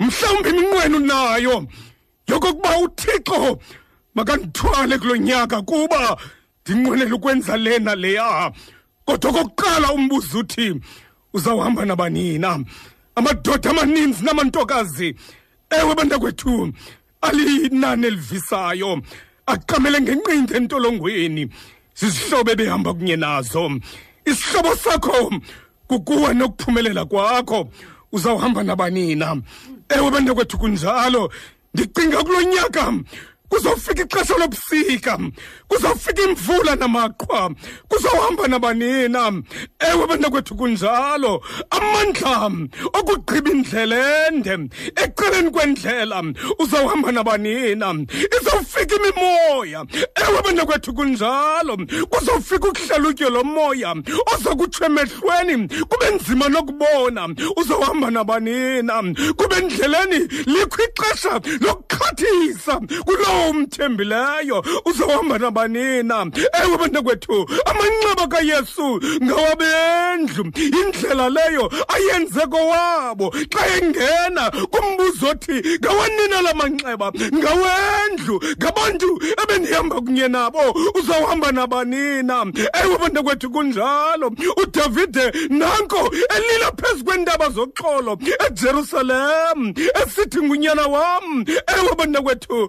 Mhlawumbi iminqweno nayo. Yokokuba uthixo makandithwale kulo nyaka kuba ndinqwenela ukwenza lena leya. Kodwa okokuqala umbuzo uthi uzawuhamba nabanina? Amadoda amaninzi namantokazi ewe bantakwethu alinani elivisayo aqamele ngenqindi entolongweni. Zizihlobo ebehamba kunye nazo. Isihlobo sakho kukuwe nokuphumelela kwakho. Uzawuhamba nabanina. Ewe bantakwethu kunjalo. Ndicinga kulo nyaka kuzofika ixesha lobusika. Kuzofika imvula namaqhwa. Kuzawuhamba nabanina. Ewe bantakwethu kunjalo. Amandla okugqiba indlela ende ecaleni kwendlela uzawuhamba nabanina. Izawufika imimoya. Ewe bantakwethu kunjalo. Kuzofika ukuhlalutyo lomoya oza kutsho emehlweni. Kube nzima nokubona. Uzawuhamba nabanina. Kube endleleni likho ixesha lokuxhathisa kulowo umthembileyo uzawuhamba nabanina. Ewe bantakwethu amanxeba kayesu ngawabendlu. Indlela leyo ayenze kowabo. Xa engena kumbuzo othi ngawanina la manxeba? Ngawendlu. Ngabantu ebendihamba kunye nabo uzawuhamba nabanina. Ewe bantakwethu kunjalo. Udavide nanko elila phezu kweentaba zoxolo ejerusalem esithi ngunyana wam. Ewe bantakwethu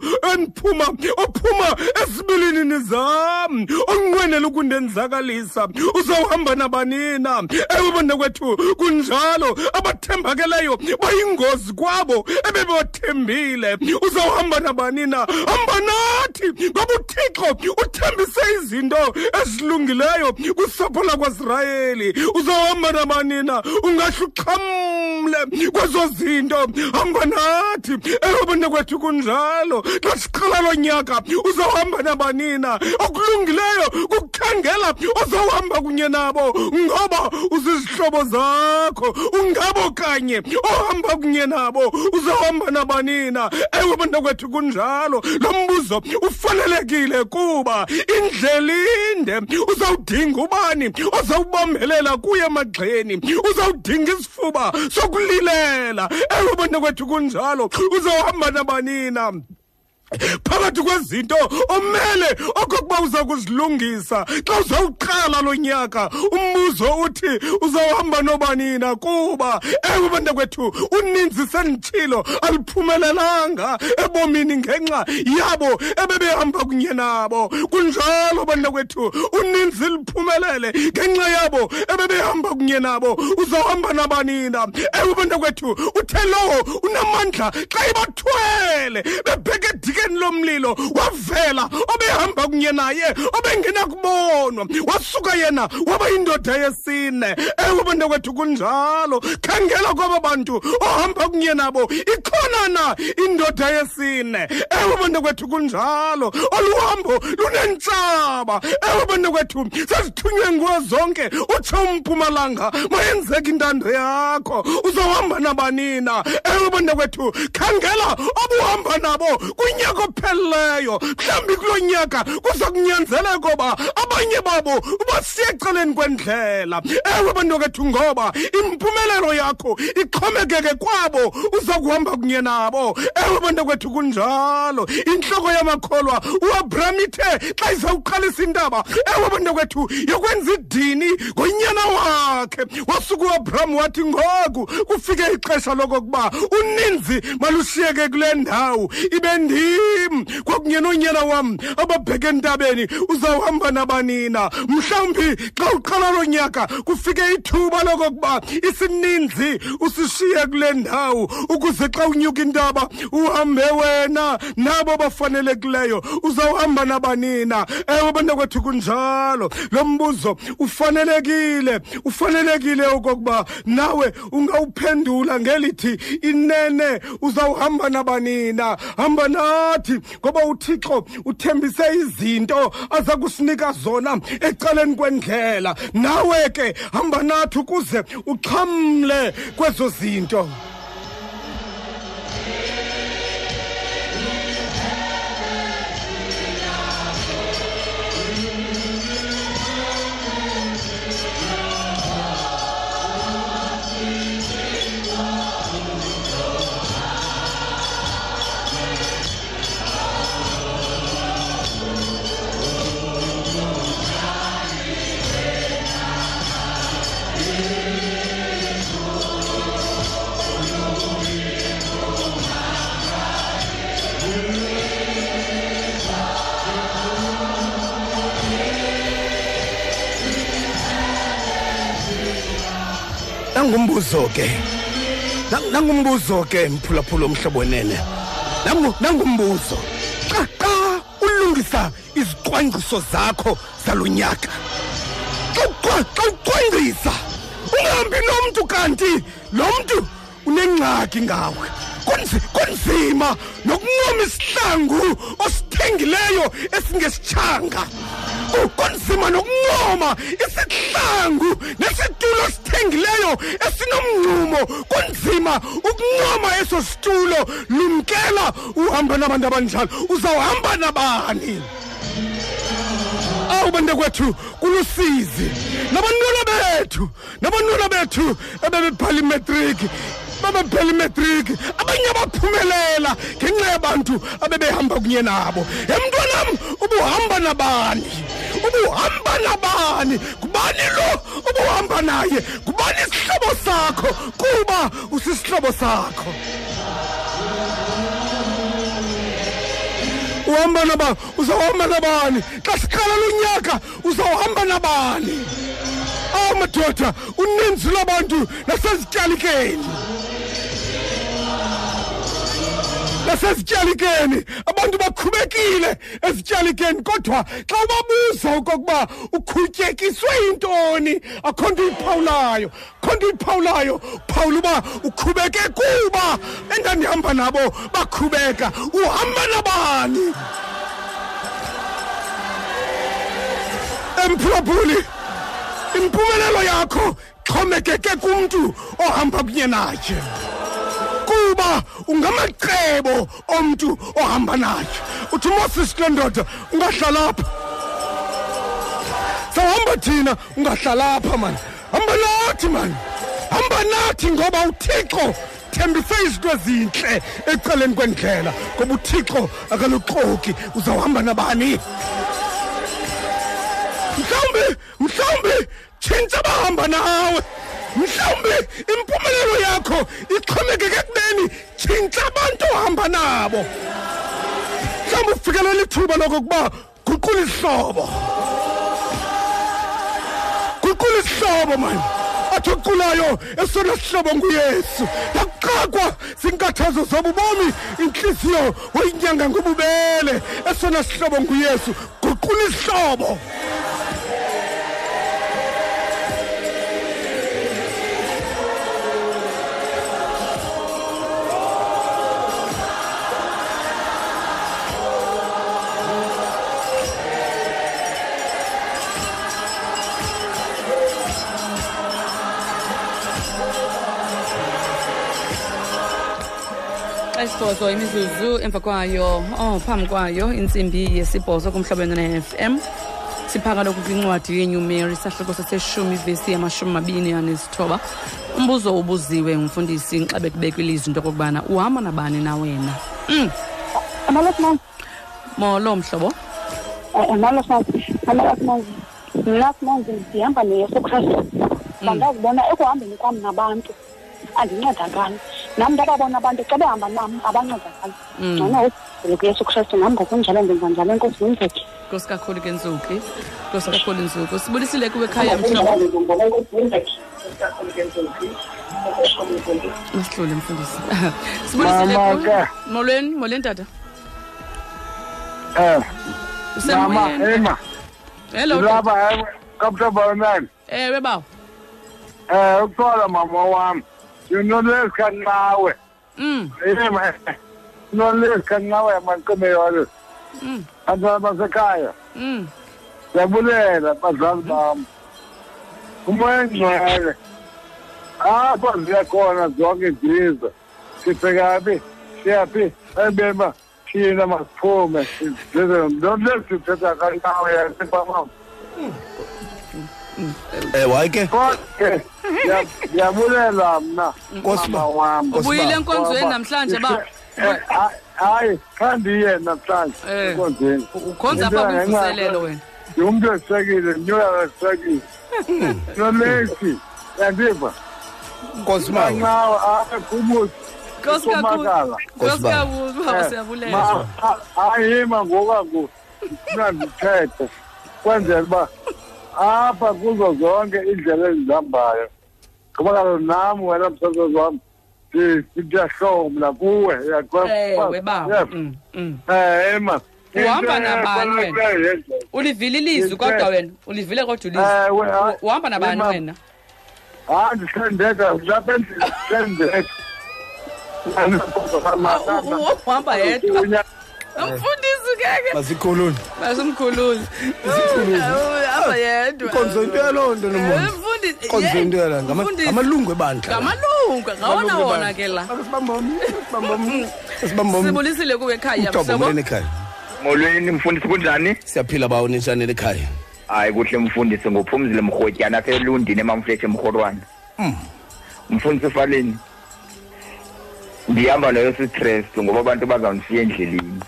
ophuma ophuma esibilini zam onqwenela ukundenzakalisa uzawuhamba nabanina. Ewe bantakwethu kunjalo. Abathembakeleyo bayingozi kwabo ebebathembile uzawuhamba nabanina hamba nathi. Ngoba uthixo uthembise izinto ezilungileyo kusapho lakwaisrayeli uzawuhamba nabanina ungahle uxhamle kwezo zinto. Hamba nathi. Ewe bantakwethu kunjalo. Xa siqala lo nyaka uzawuhamba nabanina. Okulungileyo kukukhangela ozawuhamba kunye nabo. Ngoba uzizihlobo zakho ungabo kanye ohamba kunye nabo. Uzawuhamba nabanina. Ewe bantakwethu kunjalo. Lo mbuzo ufanelekile kuba indlela inde uzawudinga ubani? Ozawubambelela kuye emagxeni. Uzawudinga isifuba sokulilela. Ewe bantakwethu kunjalo. Uzawuhamba nabanina. Phakathi kwezinto omele okokuba uza kuzilungisa xa uzawuqala lo nyaka umbuzo uthi uzawuhamba nobanina kuba? Ewe bantakwethu uninzi senditshilo aliphumelelanga ebomini ngenxa yabo ebebehamba kunye nabo. Kunjalo bantakwethu uninzi liphumelele ngenxa yabo ebebehamba kunye nabo. Uzawuhamba nabanina ewe bantakwethu uthe lowo unamandla xa ibathwele bebheke edikeni lomlilo wavela obehamba kunye naye obengena kubonwa wasuka yena waba yindoda yesine. Ewe bantakwethu kunjalo. Khangela kwaba bantu ohamba kunye nabo ikhona na indoda yesine. Ewe bantakwethu kunjalo. Oluhambo lunentshaba ewe bantakwethu sezithunywe nguwe zonke. Utsho umpumalanga mayenzeka intando yakho. Uzawuhamba nabanina ewe bantakwethu khangela obuhamba nabo kunyaka opheleleyo mhlawumbi kulo nyaka kuza kunyanzeleka oba abanye babo ubasiye ecaleni kwendlela. Ewe bantakwethu ngoba impumelelo yakho ixhomekeke kwabo uza kuhamba kunye nabo. Ewe bantakwethu kunjalo. Intloko yamakholwa uabraham ithe xa izawuqalisa intaba ewe bantakwethu yokwenza idini ngonyana wakhe. Wasuka uabraham wathi ngoku kufike ixesha lokokuba uninzi malushiyeke kule ndawo ibe ndim kwakunye nonyana wam ababheke entabeni uzawuhamba nabanina mhlawumbi xa uqala lo nyaka kufike ithuba lokokuba isininzi usishiye kule ndawo ukuze xa unyuka intaba uhambe wena nabo bafanelekileyo uzawuhamba nabanina ewe bantakwethu kunjalo. Lo mbuzo ufanelekile ufanelekile okokuba nawe ungawuphendula ngelithi inene uzawuhamba nabanina hamba nathi ngoba uthixo uthembise izinto aza kusinika zona ecaleni kwendlela. Nawe ke hamba nathi ukuze uxhamle kwezo zinto. Nangumbuzo ke Nang- nangumbuzo ke mphulaphula omhlobo wenene. Nangu- nangumbuzo. Xa xa ulungisa izicwangciso zakho zalonyaka xa ucwa- xa ucwangcisa ungahambi nomntu kanti lo mntu unengxaki ngawe. Kunzi- kunzima nokuncoma isihlangu osithengileyo esingesitshanga kunzima nokuncoma isihlangu nesitulo osithengileyo esinomngcumo kunzima ukuncoma eso situlo lumkela uhamba nabantu abanjalo uzawuhamba nabani? Awu bantakwethu kulusizi. Nabantwana bethu nabantwana bethu ebebebhala imetriki babephela imetriki abanye abaphumelela ngenxa yabantu abebehamba kunye nabo. Emntwanam ubuhamba nabani? Ubuhamba nabani? Ngubani lo ubuhamba naye? Ngubani isihlobo sakho? Kuba usisihlobo sakho. Uhamba nabani uzawuhamba nabani? Xa siqala lo nyaka uzawuhamba nabani? Awu madoda uninzi lwabantu nasezityalikeni nasezityalikeni abantu bakhubekile ezityalikeni kodwa xa ubabuza okokuba ukhutyekiswe yintoni akho nto uyiphawulayo kho nto uyiphawulayo phawula uba ukhubeke kuba endandihamba nabo bakhubeka uhamba nabani? Emphulaphuli impumelelo yakho xhomekeke kumntu ohamba kunye naye. Kuba ungamacebo omntu ohamba naye uthi moses kule ndoda ungahlala apha. Sawuhamba thina ungahlala apha mani hamba nathi mani hamba nathi ngoba uthixo thembise izinto ezintle ecaleni kwendlela ngoba uthixo akaluxoki. Uzawuhamba nabani? Mhlawumbi mhlawumbi tshintsha abahamba nawe. Mhlawumbi impumelelo yakho ixhomekeke ekubeni tshintsha abantu ohamba nabo. Mhlawumbi ufikelela ithuba lokokuba guqula isihlobo guqula isihlobo mani athi oqulayo esona sihlobo nguyesu. Yakuxakwa zinkathazo zobubomi intliziyo oyinyanga ngobubele. Esona sihlobo nguyesu. Guqula isihlobo esibhozo imizuzu emva kwayo oh phambi kwayo intsimbi yesibhozo kumhlobeno ne-fm sipha kaloku kwincwadi yenew mary sahluko saseshumi ivesi yamashumi mabini anesithoba. Umbuzo ubuziwe ngumfundisi xa bekubekwa ilizwi into okokubana uhamba nabani na wena? Mm. amalosman molo mhlobo. Mna simanzi ndihamba neyesu kristu bandazibona ekuhambeni kwam nabantu. Andincedakali nam ndababona abantu xa behamba nam abancedakali. Ngcono uzile kuyesu kristu nam ngokunjalo ndenza njalo. Enkosi wenzeke nkosi kakhulu ke ntsuki nkosi kakhulu ntsuku sibulisile kuwe khaya masihlule mfundisi. Sibulisile molweni molweni tata. Um mama, usemoyeni Emma, hello ngilapha ewe, kaButabanan. ewe bawo. Um ukuxola mama wami. Yinolesi kancawe. mm. Emma. Nolesi kancawe manqime yolo. Mm. Abantu basekhaya. Mm. Siyabulela bazali bami. Umoya ngcwele. Apha ziyakhona zonke izizwe. Sibhekaphi? Siyaphi? Ebema thina masiphume. Nolesi sithetha kancawe yasepamama. ewe hayi ke Kodwa ndiya- ndiyabulela mna Nkosi mama ba- wami. Nkosi ubuyile ba- enkonzweni Ngoba- namhlanje ba? Eh, ha- hayi kha ndiye namhlanje Eh. enkonzweni. Ukhonza apha kwimvuselelo wena. Ndingumntu esisekile ndinyuka esisekile nolesi yandiva nkosi mawe kancawe apha kumuzi nkosi kakhulu. Kumakala. nkosi Nkosi baba. kakhulu baba siyabulela ayima ngokangoku funa ndithethe kwenzela uba apha kuzo zonke iindlela ezihambayo ngoba kaloku nam wena msasazi wam ndi- ndiyahlomla kuwe ewe bawo Mm, mm. um ema Uhamba Into nabani wena? ebalulekileyo yenza- ulivile ilizwi Ngithe- kodwa wena ulivile kodwa ulizwi Ewe, hayi, U- uhamba nabani Ema, wena hayi ndihlendeka lapha endlini ndihlendeka U- u- uhamba yedwa umfundisi keke masikhulule. Masimkhululi uhamba yedwa. Inkonzo into yaloo nto nomonde. Mfundisi- konzo ye- into yala ngama- mfundisi- ngamalungu ebandla. Ngamalungu ngawona Amalungu wona ebandla. ke la. Sibambom sibulisile kuwe ekhaya mhlobo mhlobo. molweni ekhaya. Molweni mfundisi kunjani siyaphila bawo nintshaneli ekhaya. Hayi kuhle mfundisi nguphumzile mrhotyana apha elundini emamfleshe mrholwana mfundisi ufaleni ndihamba nayo sikrestu ngoba abantu bazawundishiya endleleni.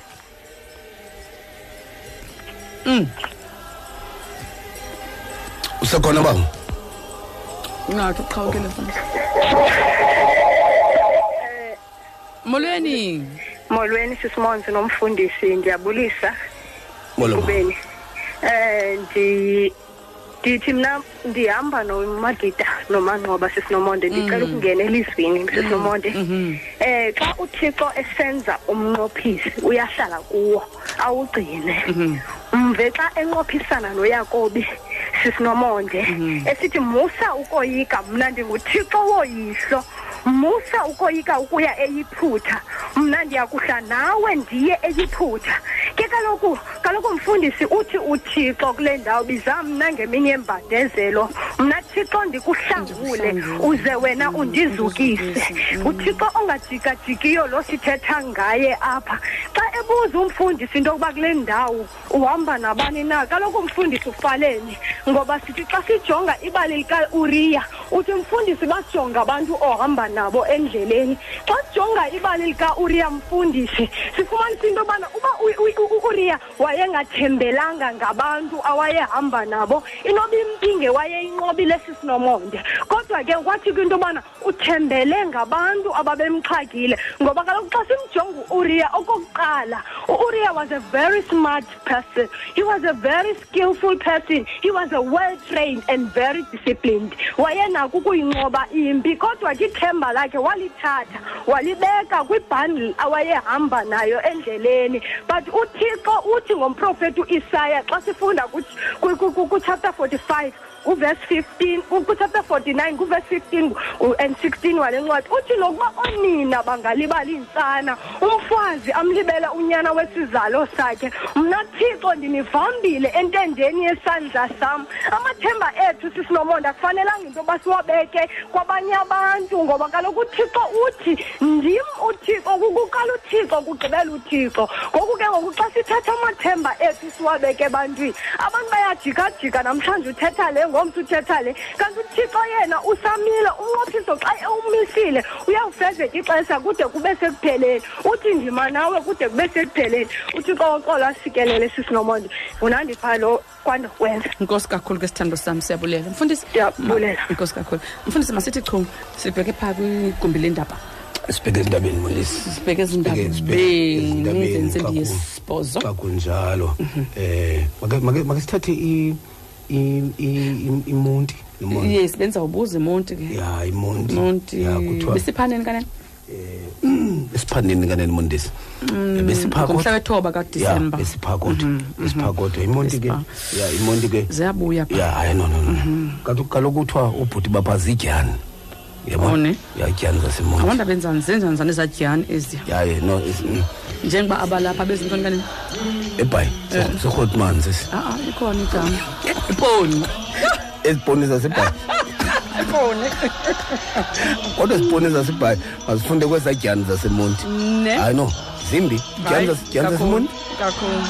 Usekhona bawo ngathi uqhawukile mfundisi molweni. Molweni sisimonzi nomfundisi ma. kubeni eh ndi ndithi mna ndihamba nomadida nomanqoba sisinomonde ndicela ukungena elizwini sisinomonde eh xa uthixo esenza umnqophisi uyahlala kuwo awugcine. Mve xa enqophisana noyakobi sisinomonde esithi musa ukoyika mna ndinguthixo woyihlo. Musa ukoyika ukuya eyiphutha. Mna ndiyakuhla nawe ndiye eyiphutha. Ke kaloku kaloku mfundisi uthi uthixo kule ndawo biza mna ngemini yembandezelo mna thixo ndikuhlangule uze wena undizukise uthixo ongajikajikiyo lo sithetha ngaye apha xa ebuza umfundisi into yokuba kule ndawo uhamba nabani na kaloku umfundisi ufaleni ngoba sithi xa sijonga ibali likauriya uthi mfundisi bajonga abantu ohamba nabo endleleni xa sijonga ibali likauriya mfundisi sifumanisa into yobana uba u- u- u- uuriya wayengathembelanga ngabantu awayehamba nabo. Inoba impinge wayeyinqobile sisinomonde. Kodwa ke kwathi kwinto yobana uthembele ngabantu ababemxhakile ngoba kaloku xa simjonga uuriya okokuqala uuriya was a very smart person. He was a very skillful person. He was a well trained and very disciplined. Wayenako ukuyinqoba impi kodwa ke ithemba lakhe walithatha walibeka kwibhandle awayehamba nayo endleleni. But uthixo uthi ngomprofethi uisaya xa sifunda kuchapter forty-five. Uverse 15 ku- kuchapter 49 kuverse 15 u- and 16 wale ncwadi. Uthi nokuba oonina bangalibala iintsana umfazi amlibela unyana wesizalo sakhe. Mna thixo ndinivambile entendeni yesandla sam. Amathemba ethu sisinomonde akufanelanga into yoba siwabeke kwabanye abantu ngoba kaloku uthixo uthi ndim uthixo kukuqala uthixo kugqibela uthixo. Ngoku ke ngoku xa sithatha amathemba ethu siwabeke ebantwini abantu bayajikajika namhlanje uthetha le ngomso uthetha le. Kanti uthixo yena usamile umnqophiso xa ewumisile. Uyawufezeka ixesha kude kube sekupheleni. Uthi ndima nawe kude kube sekupheleni. Uthixo woxolo asikelele sisinomonde. Unandipha lo kwandokwenza. Inkosi kakhulu ke sithando sam siyabulela. Mfundisi Ndiyabulela. Ma- inkosi kakhulu. Mfundisi masithi chu sibheke phaa kwigumbi lendaba sibheke ezindabeni mondisi sibheke Sibheke- ezindabeni sibheke ezindabeni zentsimbi xa ku- yesibhozo. xa kunjalo. Eh make make make sithathe i i- i- i- imonti imonti yes benzawubuza imonti ke. Ya imonti monti. Ya kuthiwa besiphaneni kanene? Esiphaneni kanene mondisi? Besipha ngomhla kodwa- wethoba ya kadisemba besipha kodwa. Besipha kodwa. Imonti ke Besipha. ya imonti ke ziyabuya. Phaa ya hayi no no no. Kanti kaloku kuthiwa ubhuti bapha zityani Oh, yabona? Ne? ya tyani zasemonti. Abantu abenzani zenjani zani ezadyani ezi yaye no is- mm, njengoba abalapha bezintoni kanene ebhayi sorhotmanzi a-a ikhona igama iponi. Eziponi zasebhayi. Iponi. Kodwa ziponi zasebhayi mazifunde kwezadyani zasemonti. Ne? Hayi no zimbi. Dyani zas- dyani kakhulu zasemonti? kakhulu.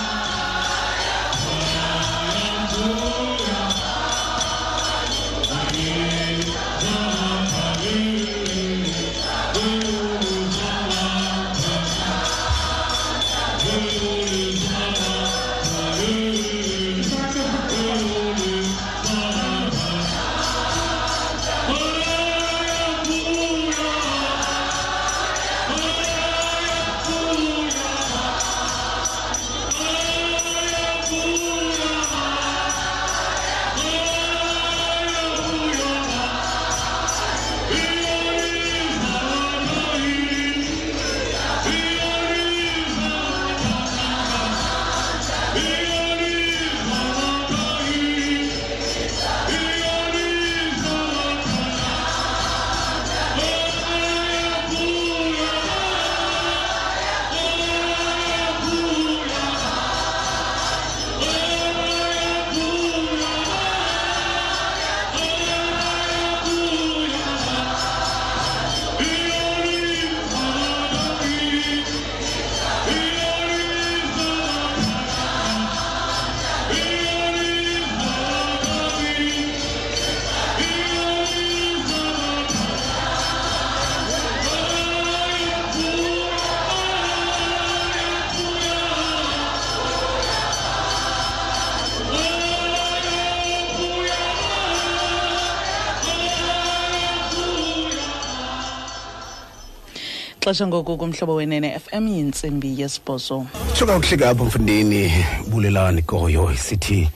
Xesha ngoku kumhlobo wenene fm yintsimbi yesibhozo. Tsho kakuhle ke apho mfundini bulelani goyo sithi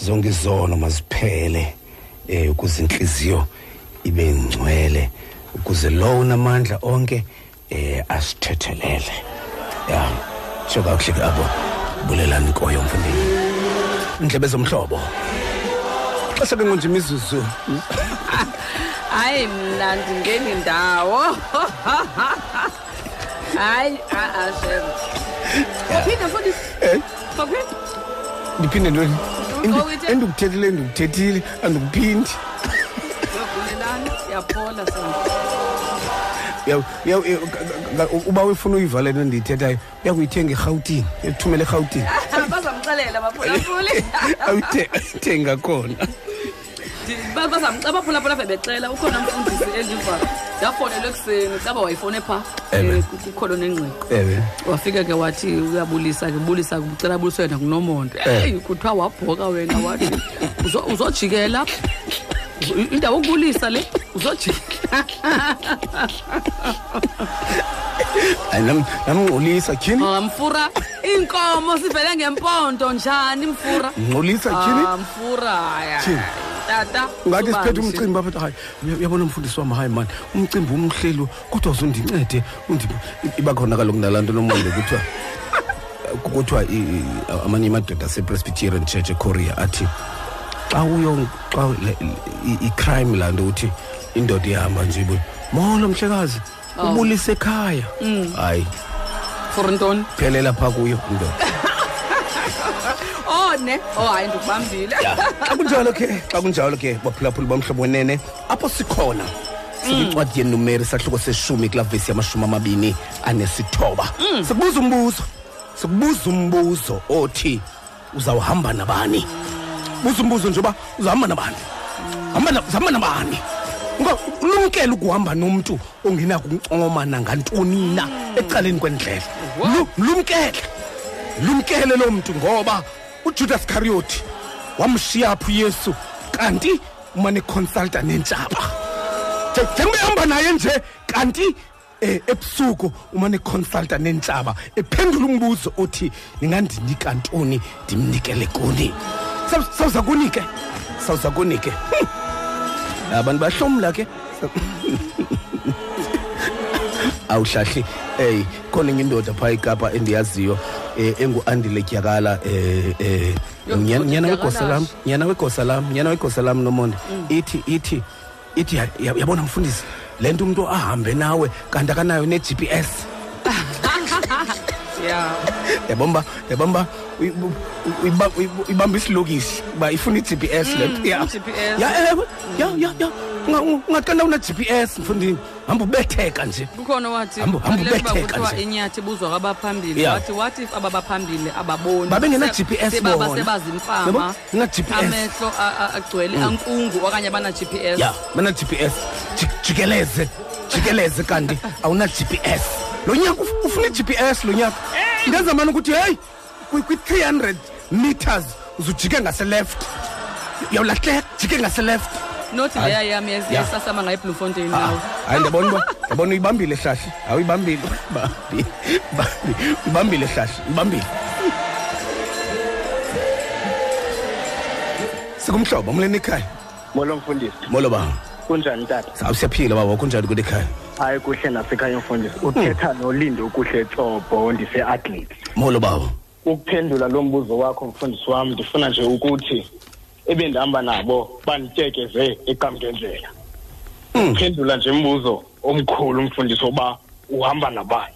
zonke izono maziphele eh ukuze inhliziyo ibe ngcwele ukuze lo unamandla onke eh asithethelele. Ya tsho kakuhle ke apho bulelani goyo mfundini indlebe zomhlobo. Xesha ke ngonje imizuzu. Hayi mna ndingeni ndawo hayi a-a shem uphinde futhi Eh? Uphinde? ndiphinde ntoni Uwithe? endikuthethile ndikuthethile andikuphindi Uyavulelana, uyaphola sana Uya- uya- uya- ka- ka- uba ufuna uyiva le nto ndiyithethayo uyakuyithenga erhawutini uyathumela erhawutini. Bazamxelela baphulaphuli ayithenga khona. Bazamcabaphulaphula apha becela ukhona umfundisi endiva ndafonelwa ekuseni caba wayifone phaa Ewe. eh, kukholo nengqiqo ewe wafika ke wathi uyabulisa ke bulisa ke ucela abuliswe yena ngunomonto eyi kuthiwa wabhoka wena wathi "Uzo- uzojikela Uzo- indawo okubulisa le uzojikela. Hayi nam namngcolisa tyhini? Ah, mfura iinkomo sivele ngempondo njani mfura? Ngcolisa tyhini? Ah, mfura haya, Tyhini? Tata. Ngathi subani siphethe nje. umcimbi apha hayi uya- uyabona umfundisi wam hayi mani. Umcimbi umhleli kodwa uzundincede undi- iba khona kaloku nalaa nto nomonde kuthiwa kuthiwa i- i- amanye amadoda asepresbyterian church ekorea athi xa uyo xa le- i- icrime laa nto uthi indoda ihamba nje ibuye. Molo mhlekazi Oh. ubulise ekhaya. Hayi. For ntoni? Phelela phaa kuyo indoda. Oh ne oh hayi ndikubambile. Xa kunjalo ke xa kunjalo ke baphulaphuli bomhlobo wenene. Apho sikhona sikwincwadi yenumeri sahluko seshumi kulaa vesi yamashumi amabini anesithoba. Sikubuza umbuzo sikubuza umbuzo othi uzawuhamba nabani? Buza umbuzo nje uba uzahamba nabani? Hamba na- uzahamba nabani? Ngo- lumkele ukuhamba nomntu ongenako ukuncoma nangantoni na ecaleni kwendlela. Lu- lumkele lumkele lo muntu ngoba ujudas kariyoti wamshiya phi uyesu kanti umane consulta nentshaba. Nje- njengoba ehamba naye nje kanti eh, ebusuku umane consulta nentshaba ephendula umbuzo othi ningandinika ntoni? Ndimnikele kuni? Saw- sawuza kunike sawuza kunike Hmm. abantu bahlomla ke? awuhlahli ey khona enye indoda phaa ikapa endiyaziyo eh, engu-andile tyakala eh, eh, Yo, nyana nyana Tyakala wegosa lam sha. nyana wegosa lam nyana wegosa lam nomonde ithi ithi ithi ya- ya- yabona mfundisi le nto umntu ahambe nawe kanti akanayo ne-g p s ya yabona uba yabona uba uyi- u- uyiba- uyi- ibamba isilokisi uba ifuna i-g p s le nto. Ya. i-GPS. ya ewe ya ya ya Unga- unga- ungathi una-g p s mfundini hamba ubetheka nje. Kukhona wathi Hamba- hamba kufanele uba ubetheka kuthiwa nje. inyathi ibuzwa kwabaphambili. Yeah. wathi what if ababaphambili ababoni? Babe ngena Se- GPS sebaba bona. sebazimfama Yabo? Ngina-GPS. amehlo a- a- agcwele ankungu okanye abana-g p s. Ya bana-g p s. Jikeleze jikeleze kanti awuna-g p s. Lo nyaka uf- ufuna i-g p s lo nyaka ndenza mani ukuthi heyi kwi-three hundred meters uzujike ngaseleft uyawulahleka jike ngaseleft nothi Hayi. leya yam Yeah. yesasama ngaye blue fontaine nawe hayi ndiyabona uba ndiyabona uyibambile hlahli awuyibambile Bambi- bambi- uyibambile hlahli uyibambile. Sikumhlobo mleni ekhaya? Molo mfundisi. Molo baba kunjani tata? Sawu siyaphila baba kunjani kule ekhaya? Hayi kuhle nasekhaya mfundisi. Uthetha nolindo kuhle tshobho ndise-athlete molo baba. Ukuphendula lo mbuzo wakho mfundisi wam ndifuna nje ukuthi ebendihamba nabo bandityekeze eqamkendlela uphendula nje umbuzo omkhulu mfundisi woba uhamba nabani?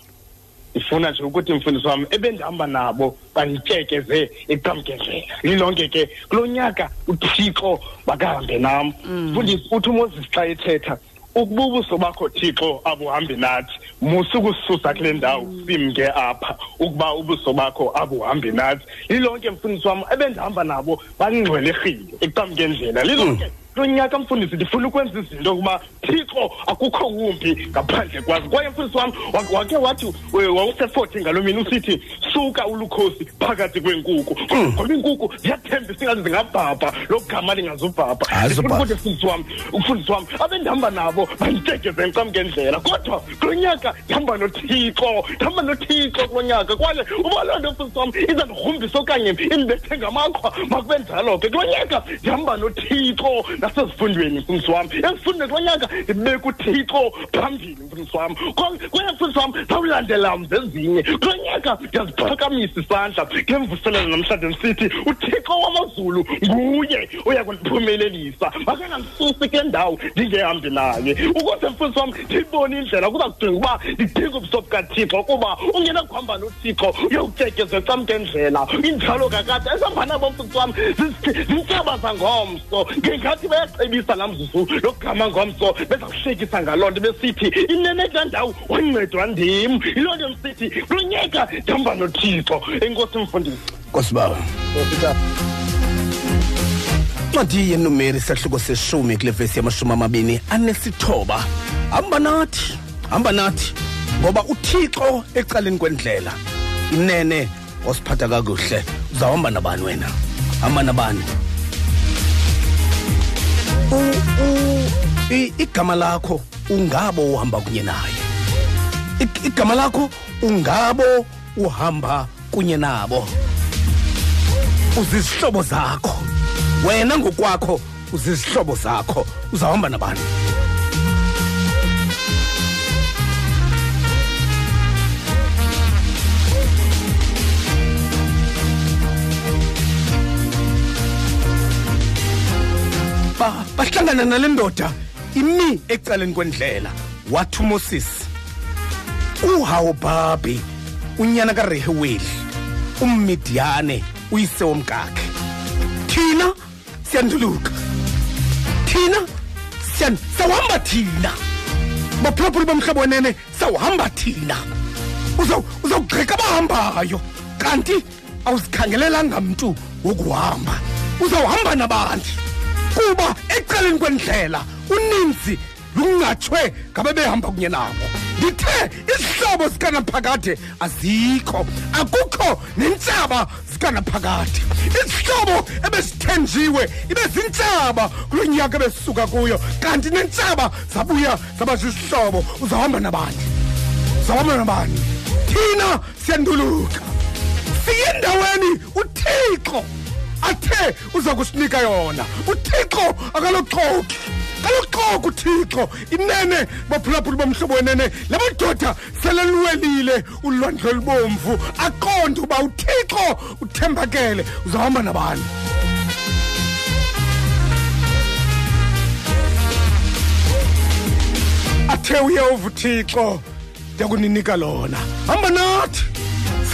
Ndifuna nje ukuthi mfundisi wam ebendihamba nabo bandityekeze eqamkendlela lilonke ke kulo nyaka uthixo bakahambe nam mfundisi uthi umoses xa ethetha ukuba ubuso bakho thixo abuhambi nathi musukusisusa kule ndawo simke apha ukuba ubuso bakho abuhambi nathi. Lilonke mfundisi wam ebendihamba nabo bangcwelekile eqamkendlela lilonke lo nyaka mfundisi ndifuna ukwenza izinto ukuba thixo akukho kumbi ngaphandle kwazo. Kwaye mfundisi wam wa- wake wathi we- wawuseforty ngalo mini usithi suka ulukhosi phakathi kweenkuku. Ngoba iinkukhu ziyathembisa ingathi zingabhabha lo gama lingazubhabha. Azubhabha. ukuthi mfundisi wam umfundisi wam abendihamba nabo banditekeze ncam ngendlela. Kodwa kulo nyaka ndihamba nothixo ndihamba nothixo kulo nyaka. Kwaye uba loo nto mfundisi wam iza ndigrumbisa okanye indibethe ngamaqhwa makube njalo ke. Kulo nyaka ndihamba nothixo nasezifundweni mfundisi wam ezifundweni kulo nyaka ndibeka uthixo phambili mfundisi wam Kwa- kwaye mfundisi wam zawulandela zezinye kulo nyaka ndiyaziphakamisa isandla. Ngemvuselelo namhlanje ndisithi uthixo wamazulu nguye oya kundiphumelelisa makangandisusi kule ndawo ndingehambi naye. Ukuze mfundisi wam ndiyibone indlela kuza kudinga uba ndidinga ubuso bukathixo kuba ungena kuhamba nothixo uyowutyekeza camkendlela injalo kakade esihamba nabo mfundisi wam zisi- zintshaba zangomso ngengathi bayacebisa lamzuzu lokugama ngomso beza kuhlekisa ngaloo nto besithi inene kulaa ndawo wancedwa ndim. Yiloo nto ndisithi kulo nyaka ndihamba nothixo. Enkosi mfundisi. Nkosibawo ncwadi yenumeri sahluko seshumi kule vesi yamashumi amabini anesithoba. Hamba nathi hamba nathi ngoba uthixo ecaleni kwendlela. Inene wasiphatha kakuhle. Uzawuhamba nabani wena? Hamba nabani? Igama lakho ungabo uhamba kunye naye. I- igama lakho ungabo uhamba kunye nabo. Uzizihlobo zakho. Wena ngokwakho uzizihlobo zakho. Uzahamba nabani? Bahlangana nale ndoda. Imi ecaleni kwendlela. Wathi umoses uhawubhabhi unyana kareheweli ummidiyane uyise womkakhe. Thina siyanduluka. Thina siyan- sawuhamba thina. Baphulaphuli bomhlobo wenene sawuhamba thina. Uzaw- uzawugqeka abahambayo kanti awuzikhangelelanga mntu wokuhamba. Uzawuhamba nabantu kuba ecaleni kwendlela. Uninzi lungatshwe ngabe behamba kunye nabo. Ndithe izihlobo zikanaphakade azikho akukho nentshaba zikanaphakade. Izihlobo ebezithenjiwe ibe zintshaba kulo nyaka ebesisuka kuyo kanti nentshaba zabuya zaba zizihlobo uzahamba nabani? Uzahamba nabani? Thina siyanduluka. Siye endaweni uthixo. Athe uza kusinika yona. Uthixo akaloxoki. Kaloxoki uthixo. Inene baphulaphuli bomhlobo wenene. Labadoda sele luwelile ulwandle olubomvu. Aqonde uba uthixo uthembakele. Uzahamba nabani? Athe uyehova uthixo ndiyakuninika lona. Hamba nathi.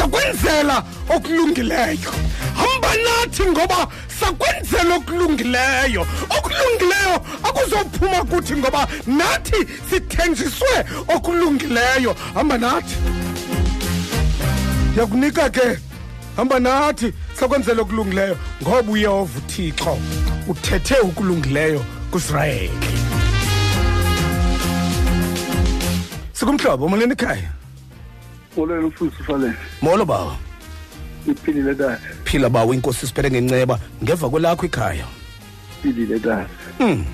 Sakwenzela okulungileyo. Hamba nathi ngoba sakwenzela okulungileyo. Okulungileyo akuzophuma kuthi ngoba nathi sithenjiswe okulungileyo. Hamba nathi. Ndiyakunika ke hamba nathi sakwenzela okulungileyo ngoba uyehova uthixo uthethe okulungileyo kusirayeli sikumhlobo molweni ekhaya? Molweni mfundisi ufalele molo bawo. Iphilile tata phila bawo inkosi siphere ngenceba. Ngeva kwelakho ikhaya. Iphilile tata mm.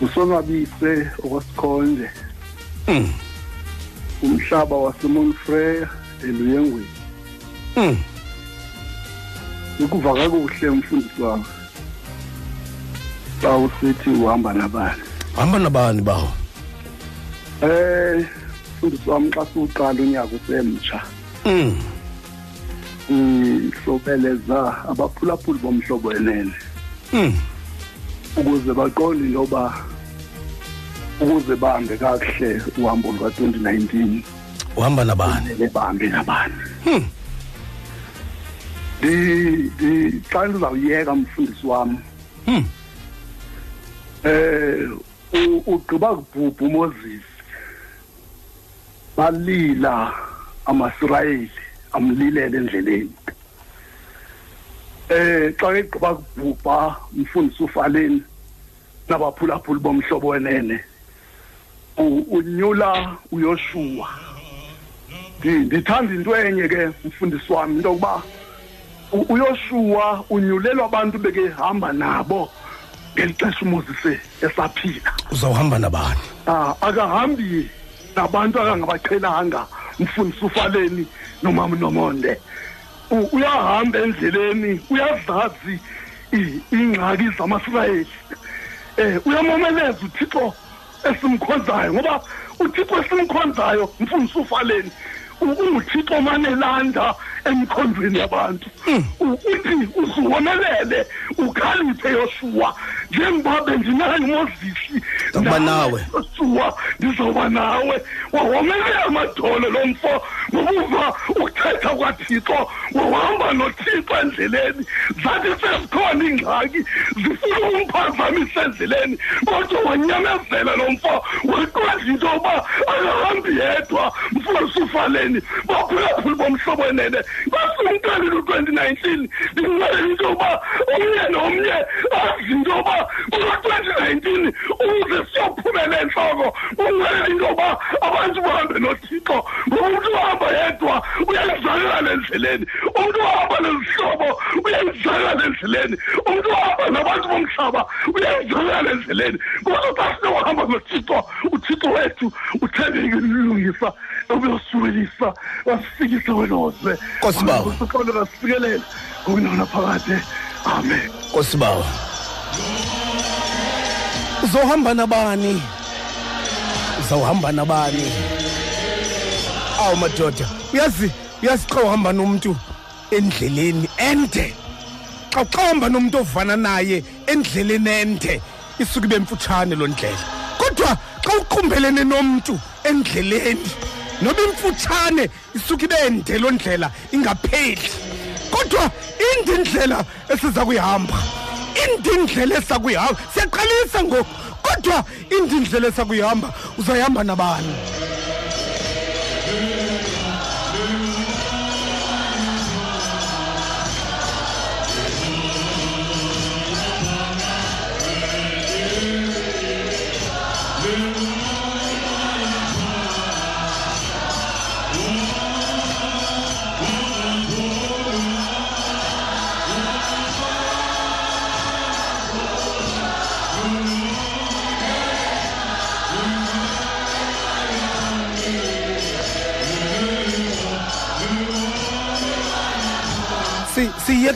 usonwabise okwasikhonje Mm. umhlaba wasemonfreya eluyengweni Mm. ukuva kakuhle umfundisi wakho xa usithi uhamba nabani? Hamba nabani bawo? Eh mfundisi wami xa siwuqala unyaka usemtsha mm. ihlobeleza abaphulaphuli bomhlobo enene Mm. ukuze baqonde intoba ukuze bahambe kakuhle uhambo luka-2019 uhamba nabani bahambe nabani Hmm. Xa ndizawuyeka mfundisi wami Hmm. eh u- ugqiba kubhubha uMoses balila amasirayeli amlilele endleleni. Eh xa egqiba kubhubha umfundisi ufaleni nabaphulaphuli bomhlobo wenene u- unyula uyoshua Ndi- ndithanda into enye ke mfundisi wami into yokuba u- uyoshua unyulelwa abantu bekehamba nabo ngeli xesha umoses esaphila. Uzawuhamba nabani? Ah, akahambi. Nabantu akangabaqhelanga mfundisi ufaleni nomama nomonde uyahamba endleleni uyazazi ingxaki zamasirayeli. Eh uyamomeleza uthixo esimkhonzayo ngoba uthixo esimkhonzayo mfundisi ufaleni unguthixo manelanda emkhonzweni yabantu. U- uthi usuwomelele ukhaliphe yoshuwa njengoba bendinayo umozisi Ndakuba nawe. Yoshuwa ndizawuba nawe. Wawomelela amadolo lo mfo ngokuva ukuthetha kwathixo wahamba nothixo endleleni. Zathi sezikhona iingxaki zifuna umphazamisa endleleni. Kodwa wanyamezela lo mfo waqonda into yoba akahambi yedwa mfundisi ufaleni. Baphulaphuli bomhlobo wenene. Basumkalile u-twenty nineteen ndinqalela into yoba omnye nomnye azi into yoba kulo-twenty nineteen ukuze siyophumela entloko unqalela into yoba abantu bahambe nothixo ngoba umntu ohamba yedwa uyalizakala endleleni umntu ohamba nezihlobo uyalizakala endleleni umntu ohamba nabantu bomhlaba uyalizakala endleleni. Kodwa xa sinohamba nothixo uthixo wethu uthembekile ulungisa ubuyosukelisa wasifikisa welozwe Nkosibawo. usiqonde kasifikelela ngokunona phakade. Amen. Kosibawo uzohamba nabani? Uzawuhamba nabani? Awu madoda uyazi uyazi xa uhamba nomntu endleleni ende? Xa xa uhamba nomntu ovana naye endleleni ende isuke ibe mfutshane loo ndlela. Kodwa xa uqumbelene nomntu endleleni noba imfutshane isuke ibe nde loo ndlela ingapheli. Kodwa indi indlela esiza kuyihamba indi indlela esiza kuyihamba siyaqalisa ngoku kodwa indi indlela esiza kuyihamba uzayihamba nabani?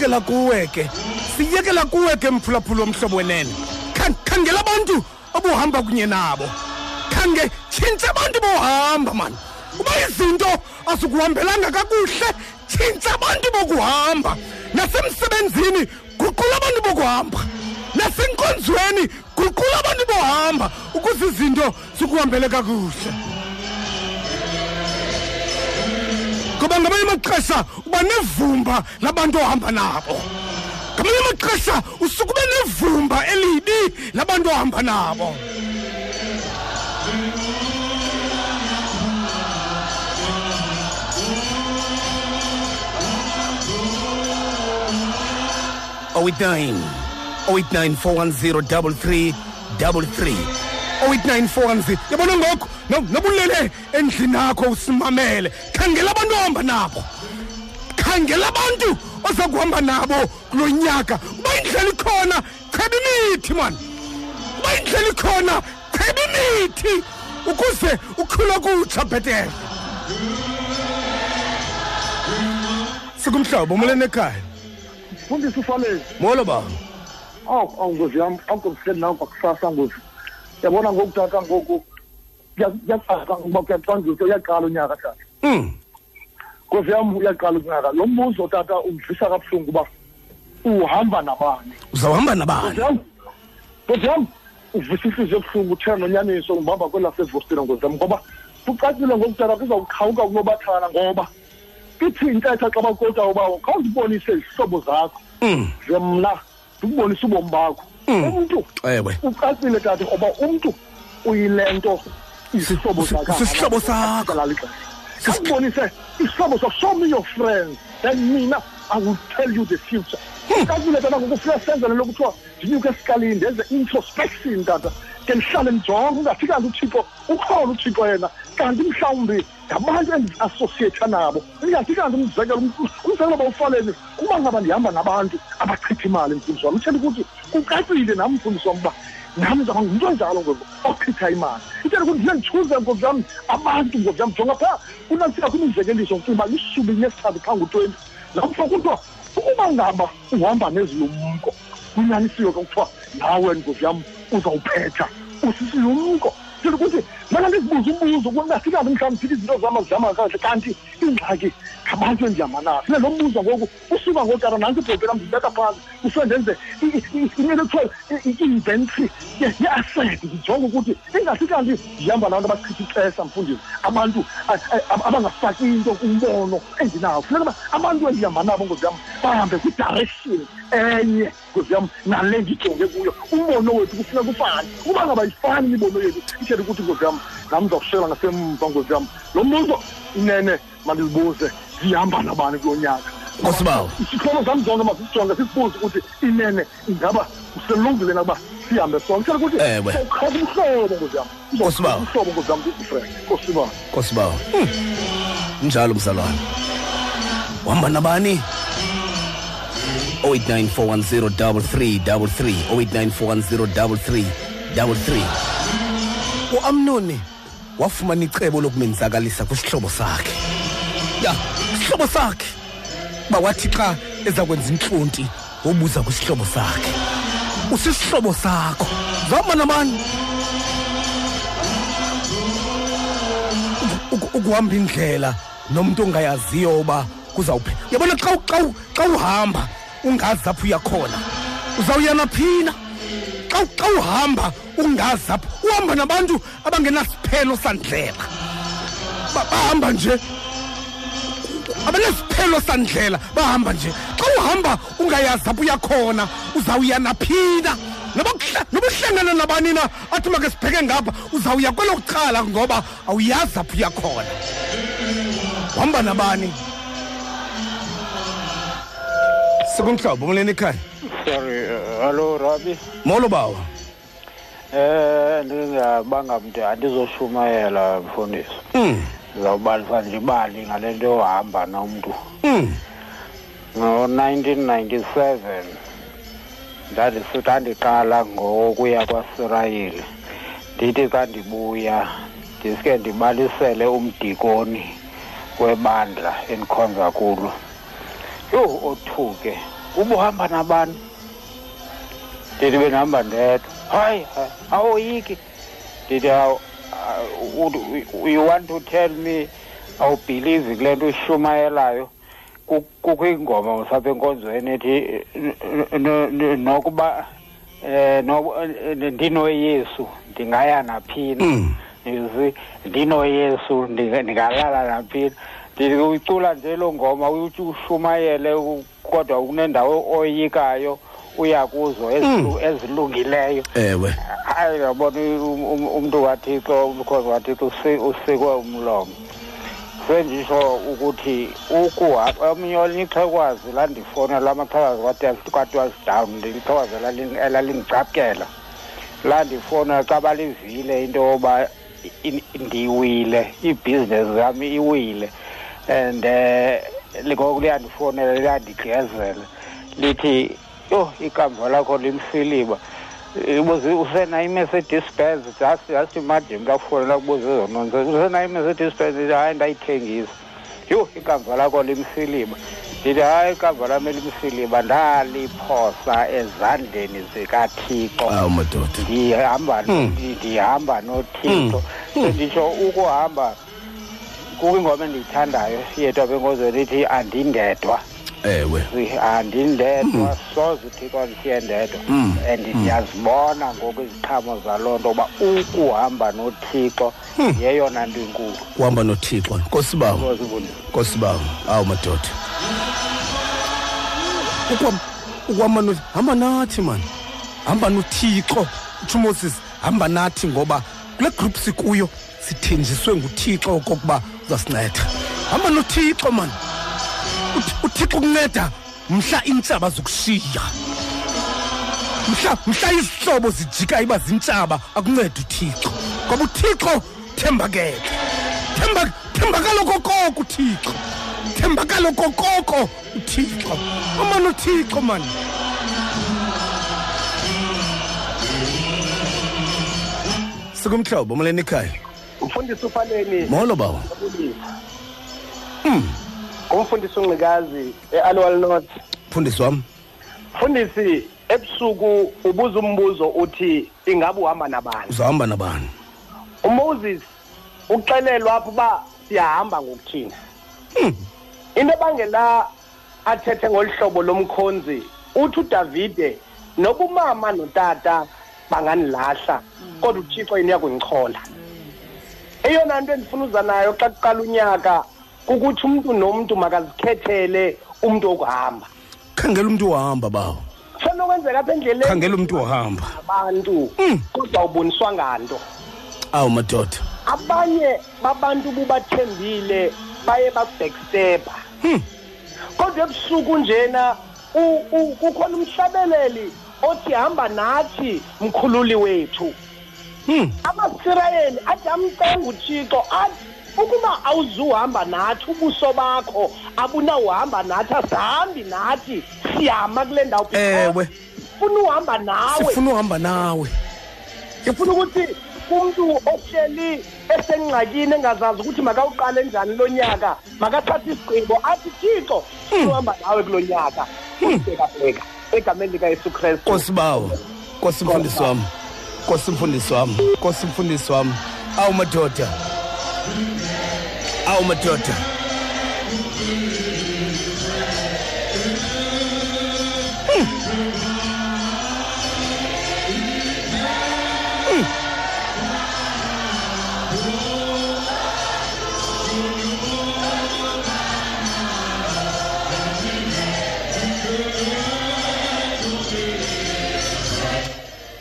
Siyekela kuwe ke. Siyekela kuwe ke mphulaphula womhlobo wenene. Khan- khangela abantu obuhamba kunye nabo. Khange tshintsha abantu bohamba mani uba izinto azikuhambelanga kakuhle. Tshintsha abantu bokuhamba. Nasemsebenzini guqula abantu bokuhamba. Nasenkonzweni guqula abantu bohamba ukuze izinto zikuhambele kakuhle. Ngoba ngamanye amaxesha uba nevumba labantu ohamba nabo. Ngamanye amaxesha usuke ube nevumba elibi labantu ohamba nabo. Oh eight nine oh eight nine four one zero double three double three oh eight nine four one zero yabona ngoku no- nobulele endlini yakho usimamele. Khangela abantu ohamba nabo. Khangela abantu oza kuhamba nabo kulo nyaka. Uba indlela ikhona cheba imithi mani uba indlela ikhona cheba imithi ukuze ukhula kutsha bhetere. Sikumhlobo umoleni ekhaya fundisa ufaleni. Molo ba awu awu ngozi yam awukokuseni nawe kwakusasa ngozi yabona ngoku tata ngoku kuyaqala ngoba kuyaqanda ukuthi uyaqala unyaka tata Mm. ngozi yam uyaqala unyaka. Lo mbuzo tata ungivisa kabuhlungu uba uhamba nabani? Uzawuhamba nabani? Ngozi yam ngozi yam uvisa ihliziyo ebuhlungu uthe nonyaniso ngihamba kwelasevostina ngozi yam ngoba kucacile ngoku tata kuzawuqhawuka kunobathana ngoba ithi intetha xa bakota uba khawundibonise izihlobo zakho. Mm. ze mna ndikubonise ubomi bakho. Umntu ewe. ucacile tata ngoba umntu uyile nto izihlobo si- sisihlobo sakho. sakho isihlobo sakho. Show me your friends. Then mina i will tell you the future. Ucacile tata ngokufika senzele lokuthiwa ndinyuke esikalini ndenze introspection tata. Ke ndihlale ndijonge ungathi kanti uthixo ukhona uthixo yena. Kanti mhlawumbi ngabantu endiasosiyetha nabo ingathi kanti umzekelo umzekelo bawufaleni kuba ngaba ndihamba nabantu abachitha imali mfundisi wam. Ithetha ukuthi kucacile nam mfundisi wam uba nam ndizaba ngumntu onjalo ngoku ochitha imali. Ithetha ukuthi ndiye ndichuze nkosi yam abantu nkosi yam jonga phaa kunantsika kwimizekeliso ndicinga uba lishubi linesithathu phaa ngu-twenty lapho kuthiwa ukuba ngaba uhamba nezilumko kunyanisiwe ke kuthiwa nawe nkosi yam uzawuphetha usisilumko thetha ukuthi mana ndizibuze umbuzo kungathi kanti mhlawumbi ndithi izinto zam azihamba kakuhle kanti ingxaki ngabantu endihamba nabo fune lo mbuzo ngoku usuka ngokara nantsi ibhobhe lam ndibeka phantsi ufike ndenze imele kuthiwa i-inventory ye-asset. Ndijonge ukuthi ingathi kanti ndihamba nabantu abachitha ixesha mfundisi. Abantu abangafaki into kumbono endinawo funeka uba abantu endihamba nabo ngozi yam bahambe kwidirection enye ngozi yam nale ndijonge kuyo umbono wethu kufuneka ufane uba ngaba yifani imibono yethu ithetha ukuthi ngozi yam nam ndizawushiyela ngasemva ngozi yam lo mbuzo inene mandizibuze ndihamba nabani kulo nyaka Nkosibawo. isihloko sam zonke masisijonge sisibuze ukuthi inene ingaba uselungile na uba sihambe sonke ithetha ukuthi Ewe. ukhona umhlobo ngozi yam Nkosibawo. umhlobo ngozi yam different nkosibawo Nkosibawo. Njalo mzalwane. Uhamba nabani? 0894103333 0894103333 uAmnoni wafumana icebo lokumenzakalisa kwisihlobo sakhe. Ya, isihlobo sakhe. Bawathi xa eza kwenza intlonti wobuza kwisihlobo sakhe. Usisihlobo sakho. Zama nabani? uku- ukuhamba indlela nomuntu ongayaziyo uba kuzawuphi yabona xa u- xa u- xa uhamba ungazi apho uyakhona. Uzawuyana phina. Xa xa uhamba ungazi apho uhamba nabantu abangenasiphelo sandlela. Ba- bahamba nje. Abanesiphelo sandlela bahamba nje. Xa uhamba ungayazi apho uyakhona uzawuyana phina. Noba kuhla- noba uhlangana nabani na athi make sibheke ngapha uzawuya kwelokucala ngoba awuyazi apho uyakhona. Uhamba nabani? Sekuntlobo moleni ekhaya? Sorry uh, hallo rabi molo bawa. Eh ndingabanga mntu andizoshumayela mfundisi. Mm. ndizawubalisa nje imali ngale nto yohamba nomntu. Mm. ngo-1997 ndandisi- ndandiqala ngokuya kwasirayeli. Ndithi xa ndibuya ndiske ndibalisele umdikoni webandla endikhonza kulo. Yho othuke. Ubuhamba nabani ndithi bendihamba ndedwa. Hayi awoyiki. Ndithi "Awu, uh, u- you want to tell me awubhilivi kule nto ushumayelayo Ku- kukho ingoma usapha enkonzweni ethi "N- n- n- nokuba no eh, ndinoyesu ndingaya naphina. Yuzi ndinoyesu ndinga- ndingalala naphina. Ndithi uyicula nje lo ngoma uthi ushumayele kodwa kunendawo oyikayo uya kuzo ezilu- ezilungileyo. Ewe. Hayi yabona um- um- umntu kathixo umkhozi kathixo usi- usikwe umlomo. Sendisho ukuthi omnye olinye ixhekwazi landifowunela lamaxhekazi katwasdown lixhekwazi elali- elalindicapkela landifowunela xa balivile into yoba ndiwile ibhizinesi yam iwile. And um ngoku liyandifowunela liyandigqiyezela lithi yho ikamva lakho limsiliba ibuze usenayo imercedes benz? Just just imagine kakufonela kubuza ezo nonsense usenayo imercedes benz? Ndithi, hayi ndayithengisa. Yho ikamva lakho limsiliba ndithi hayi ikamva lam elimsiliba ndaliphosa ezandleni zikathixo. Awu madoda. Ndihamba Hmm. ndihamba nothixo. Senditsho ukuhamba kukho ingoma endiyithandayo yethu apha enkozweni ithi andindedwa ewe andindedwa soze uthixo ndisiye ndedwa Mm, and ndiyazibona ngoku iziqhamo zaloo nto uba ukuhamba nothixo yeyona nto inkulu. Uhamba nothixo nkosibawo Enkosi, Mfundisi. nkosibawo awu madoda. Ukuhamba- ukuhamba no hamba nathi mani hamba nothixo utsho umoses hamba nathi ngoba kule group sikuyo sithenjiswe nguthixo okokuba uzasinceda hamba nothixo mani Uthi- uthixo kunceda mhla iintshaba zokushiya. Mhla mhla isihlobo zijika iba zintshaba akunceda uthixo. Ngoba uthixo thembakele. Themba thembakalo kokoko uthixo. Thembakalo kokoko uthixo. Umane uthixo mani sikumhlobo molweni ekhaya. Umfundisi ufaleni molo bawo Mm. ngumfundisi uncikazi e-annual north. Mfundisi wam mfundisi ebusuku ubuza umbuzo uthi ingabe uhamba nabani? Uzahamba nabani? Umoses uxelelwa apho uba siyahamba ngokuthina into ebangela athethe ngolu hlobo lomkhonzi uthi udavide noba umama notata banganilahla kodwa uthixo yena uyakundichola eyona nto endifuna uza nayo xa kuqala unyaka kukuthi umntu nomntu makazikhethele umntu wokuhamba khangela umntu ohamba bawo. Senokwenzeka apha endleleni. Khangela umntu ohamba. Abantu kodwa uboniswa nganto. Awu madoda. Abanye babantu bubathembile baye babackstepha kodwa ebusuku njena u- u- kukhona umhlabeleli othi hamba nathi mkhululi wethu. Amasirayeli athi amcenga uthixo athi ukuba awuzuhamba nathi ubuso bakho abunawuhamba nathi asihambi nathi siyama kule ndawo ewe. Funa uhamba nawe. Sifuna uhamba nawe. Ngifuna ukuthi umntu ohleli esengxakini engazazi ukuthi makawuqale njani lo nyaka makathathe isigqibo athi thixo funa uhamba nawe kulo nyaka. Bheka egameni likayesu kristu. Nkosi bawo. Nkosi mfundisi wam nkosi mfundisi wam nkosi mfundisi wam awu madoda. Awu madoda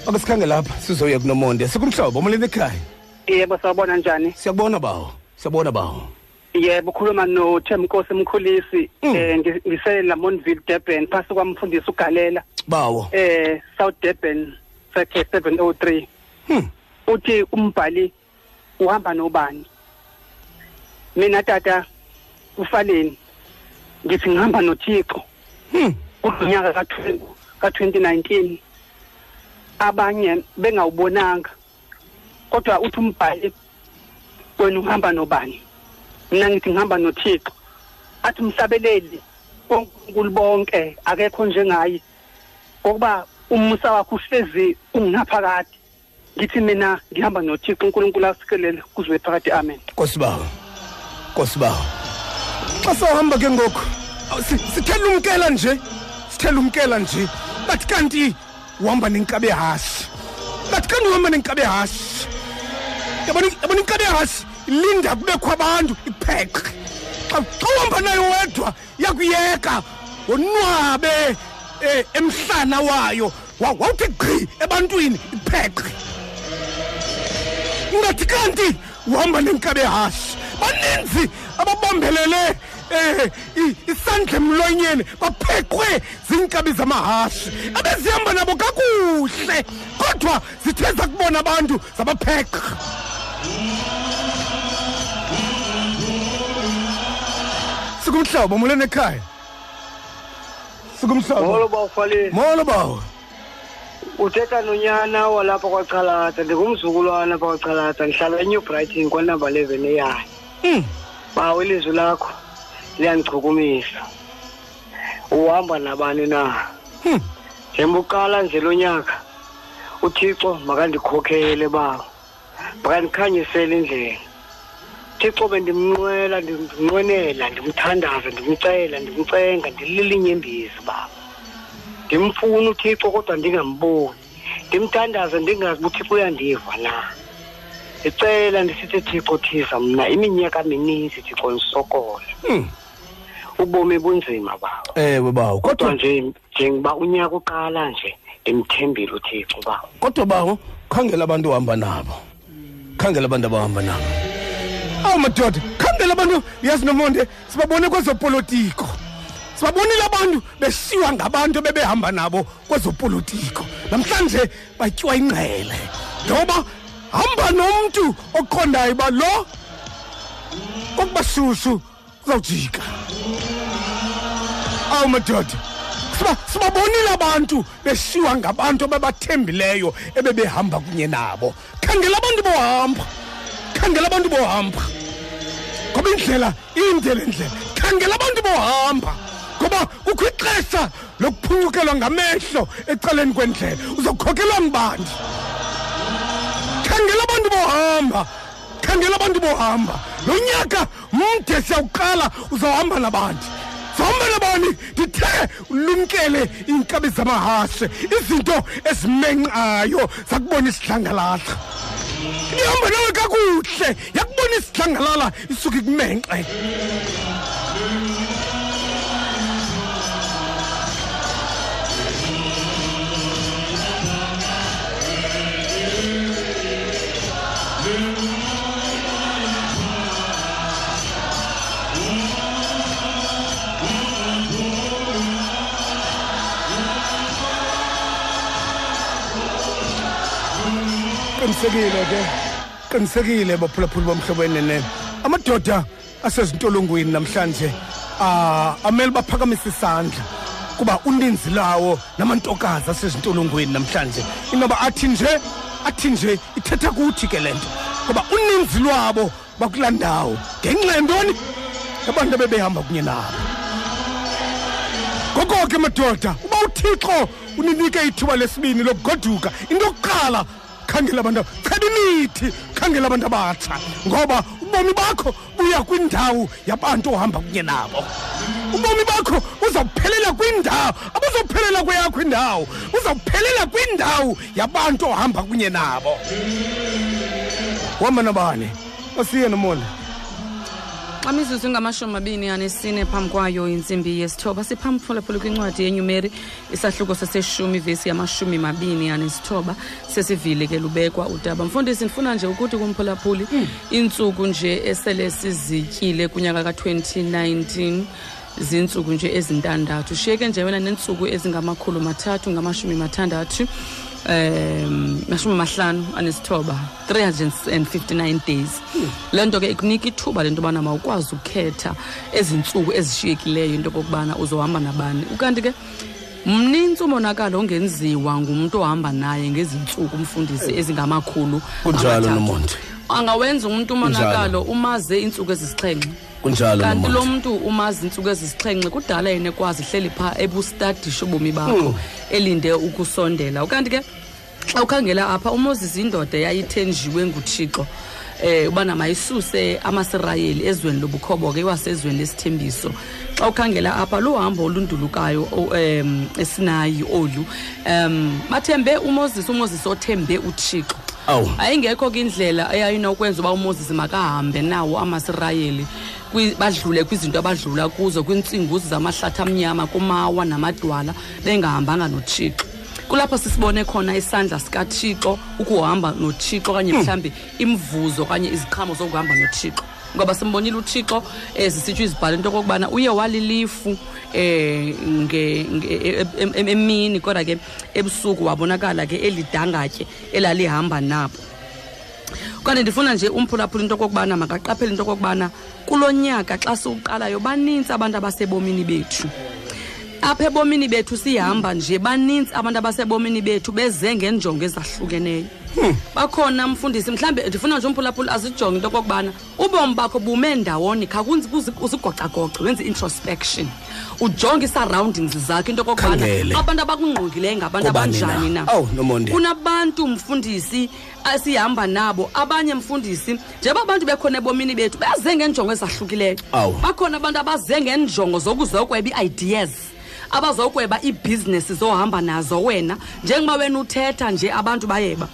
ake sikhange lapha sizoya kunomonde. Sikumhlobo molweni ekhaya? Yebo sawubona njani? Siyakubona bawo. Siyabona bawo. Yebo ukhuluma nothemnkosi mkhulisi eh ngi- ngiselamonville durban phasi kwamfundisi ugalela bawo. Eh south durban sector 703 uthi umbhali uhamba nobani? Mina tata ufaleni ngithi ngihamba nothixo. Kulonyaka ka ka 2019 abanye bengawubonanga kodwa uthi umbhali wena uhamba nobani? Mina ngithi ngihamba nothixo. Athi umhlabeleli onkulunkulu bonke akekho njengaye. Ngokuba umusa wakho uhlezi ungaphakathi. Ngithi mina ngihamba nothixo unkulunkulu asikelele kuzwe phakathi. Amen. Nkosi bawo nkosi bawo xa sawuhamba ke ngoku awu, si- sithela umkela nje sithela umkela nje. Bathi kanti uhamba nenkabe hasi bathi kanti uhamba nenkabe hasi yabona yabona inkabe hasi ilinda kubekho abantu ipheqe xa xa uhamba nayo wedwa yakuyeka. Wonwabe eh, emhlana wayo. Wa- wawuthi gqi ebantwini ipheqe ngathi kanti uhamba nenkabe hasi baninzi ababambelele. Eh i- isandla emlonyeni bapheqwe ziinkabi zamahashe abezihamba nabo kakuhle kodwa zithe zakubona abantu zabapheqa sikumhlobo molweni ekhaya sikumhlobo. Molo bawufaleni molo bawo uthetha nonyana walapha kwachalata ndingumzukulwana apha kwachalata ndihlala enew brighton kwanamba eleven eyayo bawo ilizwi lakho. Liyandichukumisa uhamba nabani na? Njengoba uqala nje lo nyaka uthixo makandikhokhele bawo makandikhanyisele indlela. Thixo bendimnqwela ndimnqwenela ndimthandaza ndimcela ndimcenga ndililinyembezi baba. Ndimfuna uthixo kodwa ndingamboni. Ndimthandaza ndingazi uba uthixo uyandiva na. Ndicela ndisithi thixo thiza mna iminyaka mininzi thixo ndisokola ubomi bunzima bawo. Ewe bawo. Kodwa nje njengoba unyaka uqala nje ndimthembile uthixo bawo. Kodwa bawo khangela abantu ohamba nabo. Khangela abantu abahamba nabo. Awu madoda khangela abantu yazi nomonde sibabone kwezopolitiko. Sibabonile abantu besiwa ngabantu bebehamba nabo kwezopolitiko. Namhlanje batyiwa ingqele. Ngoba hamba nomntu oqondayo uba lo kokuba shushu uzawujika. Awu madoda. Siba sibabonile abantu beshiwa ngabantu ababathembileyo ebebehamba kunye nabo. Khangela abantu bohamba. Khangela abantu bohamba. Ngoba indlela inde le ndlela khangela abantu bohamba. Ngoba kukho ixesha lokuphunyukelwa ngamehlo ecaleni kwendlela. Uzokhokelwa ngubani? Khangela abantu bohamba. Khangela abantu bohamba. Lo nyaka mde siyawuqala uzawuhamba nabantu zohamba nabani ndithe ulumkele iinkabi zamahashe izinto ezimenqayo. Zakubona isidlangalala ihamba nawe kakuhle yakubona isidlangalala isuke ikumenqe qinisekile ke qinisekile baphulaphuli bomhlobo enenene amadoda asezintolongweni namhlanje amele baphakamise isandla kuba uninzi lawo namantokazi asezintolongweni namhlanje. Inoba athi nje athi nje ithetha kuthi ke le nto ngoba uninzi lwabo bakulaa ndawo ngenxa yentoni? Abantu abebehamba kunye nabo. Ngoko ke madoda uba uthixo uninike ithuba lesibini lokugoduka into yokuqala khangela abantu cheba imithi khangela abantu abatsha. Ngoba ubomi bakho buya kwindawo yabantu ohamba kunye nabo. Ubomi bakho uzawuphelela kwindawo abuzawuphelela kweyakho indawo uzawuphelela kwindawo yabantu ohamba kunye nabo. Uhamba nabani asiye nomonde. Xa mizuzu ingamashumi amabini anesine phambi kwayo intsimbi yesithoba. Siphambi phulaphula kwincwadi yenyumeri isahluko seseshumi ivesi yamashumi mabini anesithoba. Sesivile ke lubekwa udaba. Mfundisi ndifuna nje ukuthi kumphulaphuli iintsuku nje esele sizityile kunyaka ka-2019 zintsuku nje ezintandathu. Shiyeke nje wena neentsuku ezingamakhulu mathathu ngamashumi mathandathu. Um mashumi amahlanu anesithoba 359 days. Le nto ke ikunika ithuba le nto yobana mawukwazi ukhetha ezi ntsuku ezishiyekileyo into okokubana uzohamba nabani. Ukanti ke mnintsi umonakalo ongenziwa ngumntu ohamba naye ngezi ntsuku umfundisi ezingamakhulu kunjalo nomonde. Angawenza umntu umonakalo umaze iintsuku ezisixhenxe. Kunjalo kanti lo mntu umazi iintsuku ezisixhenxe kudala yena ekwazi hleli phaa ebustadisha ubomi bakho Mm. elinde ukusondela. Ukanti ke xa ukhangela apha umoses indoda eyayithenjiwe nguthixo. Eh ubana mayisuse amasirayeli ezweni lobukhobo ke iwasezweni lesithembiso. Xa ukhangela apha luhambo olundulukayo o- em esinayi olu em bathembe umoses umoses othembe uthixo. Awu. Ayingekho ke indlela eyayinokwenza uba umoses makahambe nawo amasirayeli kwi- badlule kwizinto abadlula kuzo kwiintsinguzi zamahlathi amnyama kumawa namadwala bengahambanga nothixo. Kulapho sisibone khona isandla sikathixo ukuhamba nothixo okanye mhlawumbi imvuzo okanye iziqhamo zokuhamba nothixo. Ngoba simbonile uthixo um zisitsho izibhalo into okokubana uye walilifu um emini kodwa ke ebusuku wabonakala ke elidangatye elalihamba nabo. Kanti ndifuna nje umphulaphula into okokubana makaqaphele into okokubana kulo nyaka xa siwuqalayo banintsi abantu abasebomini bethu. Apha ebomini bethu sihamba nje baninzi abantu abasebomini bethu beze ngenjongo ezahlukeneyo. Bakhona mfundisi mhlawumbi ndifuna nje umphulaphula azijonge into okokubana ubomi bakho bume ndawoni khakunzi uzigocagoce wenze introspection. Ujonge ii-surroundings zakho into okokubana abantu abakungqongileyo ngabantu abanjani na? oh, kunabantu mfundisi asihamba nabo abanye mfundisi njengoba abantu bekhona ebomini bethu beze ngenjongo ezahlukileyo. Bakhona abantu abaze ngenjongo zokuzokweba ii-ideas abazokweba iibhizinesi zohamba nazo wena njengoba wena uthetha nje abantu bayeba.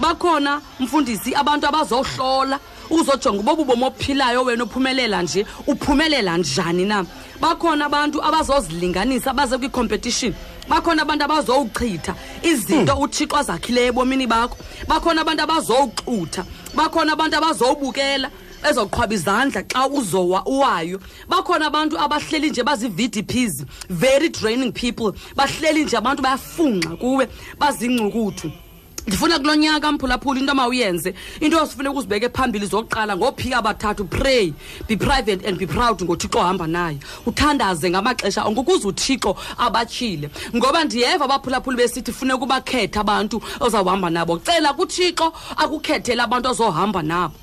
Bakhona mfundisi abantu abazohlola uzojonga uba ububomi ophilayo wena uphumelela nje uphumelela njani na? Bakhona abantu abazozilinganisa baze kwi-competition. Bakhona abantu abazowuchitha izinto uthixo azakhileyo ebomini bakho. Bakhona abantu abazowuxutha bakhona abantu abazowubukela. Ezoqhwaba izandla xa uzowa uwayo. Bakhona abantu abahleli nje bazi-vdps very draining people. Bahleli nje abantu bayafunxa kuwe bazingcukuthu ndifuna kulo nyaka mphulaphula into mawuyenze. Into osifuneka uzibeke phambili zokuqala ngophika abathathu pray. Be private and be proud ngothixo ohamba naye. Uthandaze ngamaxesha onke ukuze uthixo abatshile. Ngoba ndiyeva abaphulaphuli besithi funeka ubakhethe abantu ozawuhamba nabo. Cela kuthixo akukhethele abantu ozohamba nabo.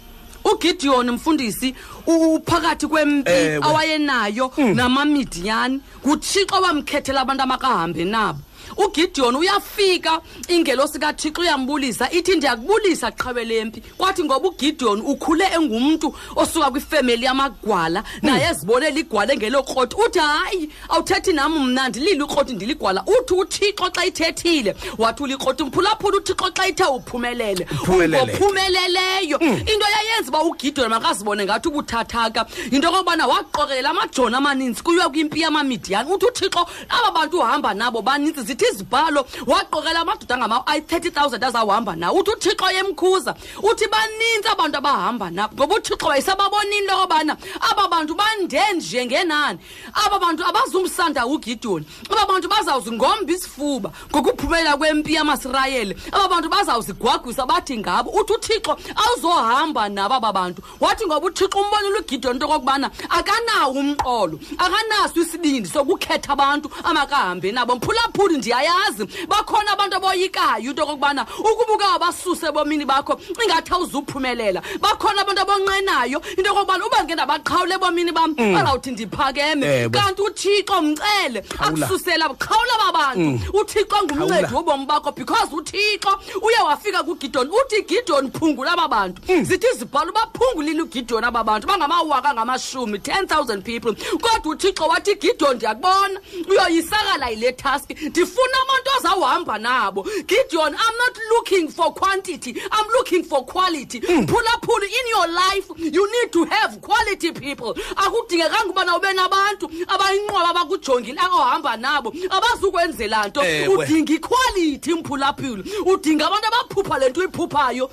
Ugideon mfundisi u- uphakathi kwempi Ewe. awayenayo namamidiyani. Nguthixo wamkhethela abantu amakahambe nabo. Ugideon uyafika. Ingelosi kathixo uyambulisa ithi ndiyakubulisa qhawe lempi kwathi ngoba ugideon ukhule engumntu osuka kwifemeli yamagwala naye ezibonela igwala engelokroti uthi hayi awuthethi nam mna ndilile ikroti ndiligwala. Uthi uthixo xa ithethile wathula ikroti mphulaphula uthixo xa ithe uphumelele. Uphumelele. ngophumeleleyo into yayenza uba ugideon makazibone ngathi ubuthathaka yinto okokubana waqokelela amajoni amaninzi kuyiwa kwimpi yamamidiyani. Uthi uthixo aba bantu uhamba nabo baninzi zithi izibhalo waqokelela amadoda angama-30 000 azawuhamba nawo. Uthi uthixo yemkhuza uthi baninzi abantu abahamba nabo ngoba uthixo wayesababonile into yokobana aba bantu bande nje ngenani. Aba bantu abazumsanda ugideon aba bantu bazawuzingomba isifuba ngokuphumelela kwempi yamasirayeli. Aba bantu bazawuzigwagwisa bathi ngabo uthi uthixo awuzohamba nabo aba bantu. Wathi ngoba uthixo umbonile ugideon into okokubana akanawo umqolo akanaso isibindi sokukhetha abantu amakahambe nabo. Mphulaphuli ndiyayazi bakhona abantu aboyikayo into okokubana ukubuka abasuse ebomini bakho ingathi awuzuphumelela bakhona abantu abonqenayo into okokubana uba ngeke ndabaqhawula ebomini bam Mm. bazawuthi ndiphakeme Ewe. kanti uthixo mcele Qhawula. akususela qhawula aba bantu Mm. uthixo ngumncedi Qhawula. wobomi bakho because uthixo uye wafika kugidoni uthi gidoni phungula aba bantu Mm. zithi izibhalo baphungulile ugidoni aba bantu bangamawaka ngamashumi 10000 people kodwa uthixo wathi gidoni ndiyakubona uyoyisakala yile task ndifuna abantu ozawuhamba nabo. Gideon i'm not looking for quantity. I'm looking for quality. Phulaphula in your life you need to have quality people. Akudingekanga ubana ube nabantu abayinqwaba abakujongile ohamba nabo abazukwenzela nto. Ewe. udinga iquality mphulaphula udinga abantu abaphupha le nto uyiphuphayo.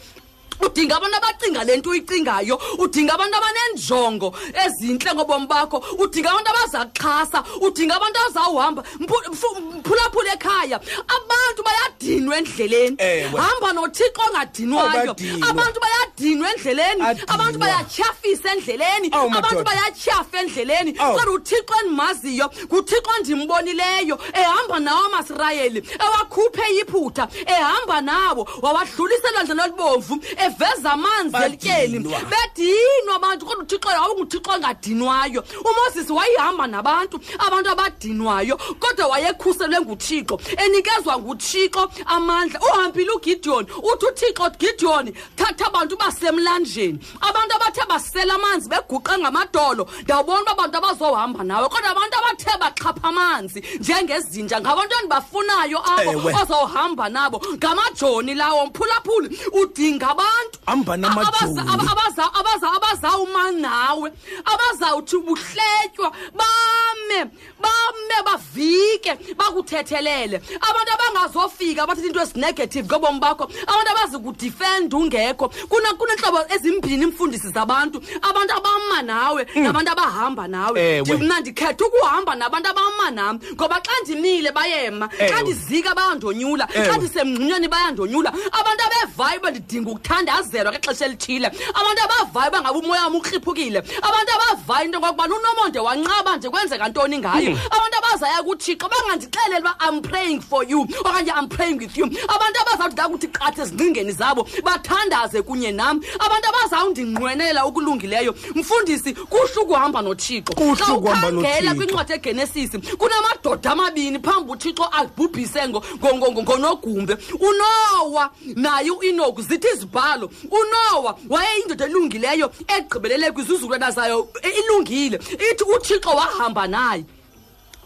Udinga abantu abacinga le nto uyicingayo. Udinga abantu abanenjongo ezintle ngobomi bakho. Udinga abantu abazakuxhasa udinga abantu abazawuhamba. Mphulaphula ekhaya. Abantu bayadinwa endleleni. Hamba nothixo ongadinwayo. Abantu bayadinwa endleleni. Abantu bayatyhafisa endleleni. Abantu bayatyhafa endleleni. Kodwa uthixo endimaziyo nguthixo endimbonileyo ehamba nawo amasirayeli ewakhuphe iphutha ehamba nawo wawadlulisela ndlela olubomvu eveza amanzi elityeni. Badinwa. bedinwa abantu kodwa uthixo wawunguthixo ongadinwayo. Umoses wayehamba nabantu abantu abadinwayo kodwa wayekhuselwe nguthixo enikezwa nguthixo amandla. Uhambile ugideon uthi uthixo gideon thatha abantu basemlanjeni. Abantu abathe basela amanzi beguqe ngamadolo ndawubona uba abantu abazohamba nawe kodwa abantu abathe baxhapha amanzi njengezinja ngabantu endibafunayo abo Ewe. ozohamba nabo. Ngamajoni lawo mphulaphuli udinga abantu Hamba namajoni. abaza- aba- abaza- abaza- abazawuma nawe. Abazawuthi buhletywa bame bame bavike bakuthethelele. Abantu abangazofika bathetha into ezinegative ngobomi bakho. Abantu abazi kudifenda ungekho. Kuna- kuneentlobo ezimbini imfundisi zabantu. Abantu abama nawe nabantu abahamba nawe. Ewe. Ndi- mna ndikhetha ukuhamba nabantu abama nam ngoba xa ndimile bayema xa Ewe. ndizika bayandonyula xa Ewe. ndisemngxunyeni bayandonyula. Abantu abevayo uba ndidinga ukuthandazelwa ngexesha elithile abantu abavayo uba ngabe umoya wam ukriphukile abantu abavayo into ngokubana unomonde wanqaba nje kwenzeka ntoni ngayo Mm. abantu abazaya kuthixo bangandixeleli uba i'm praying for you okanye i'm praying with you abantu abazawuthi ndakuthi qatha ezingcingeni zabo bathandaze kunye nam abantu abazawundinqwenela okulungileyo mfundisi kuhle ukuhamba nothixo Kuhle Xa ukuhamba ukhangela noThixo. kwincwadi egenesisi kunamadoda amabini phambi uthixo abhubhise ngo- ngo- ngo- ngo- ngonogumbe unowa naye uenoku zithi izibhalo unowa wayeyindoda elungileyo egqibelele kwizizukulwana zayo e- ilungile. Ithi uthixo wahamba naye.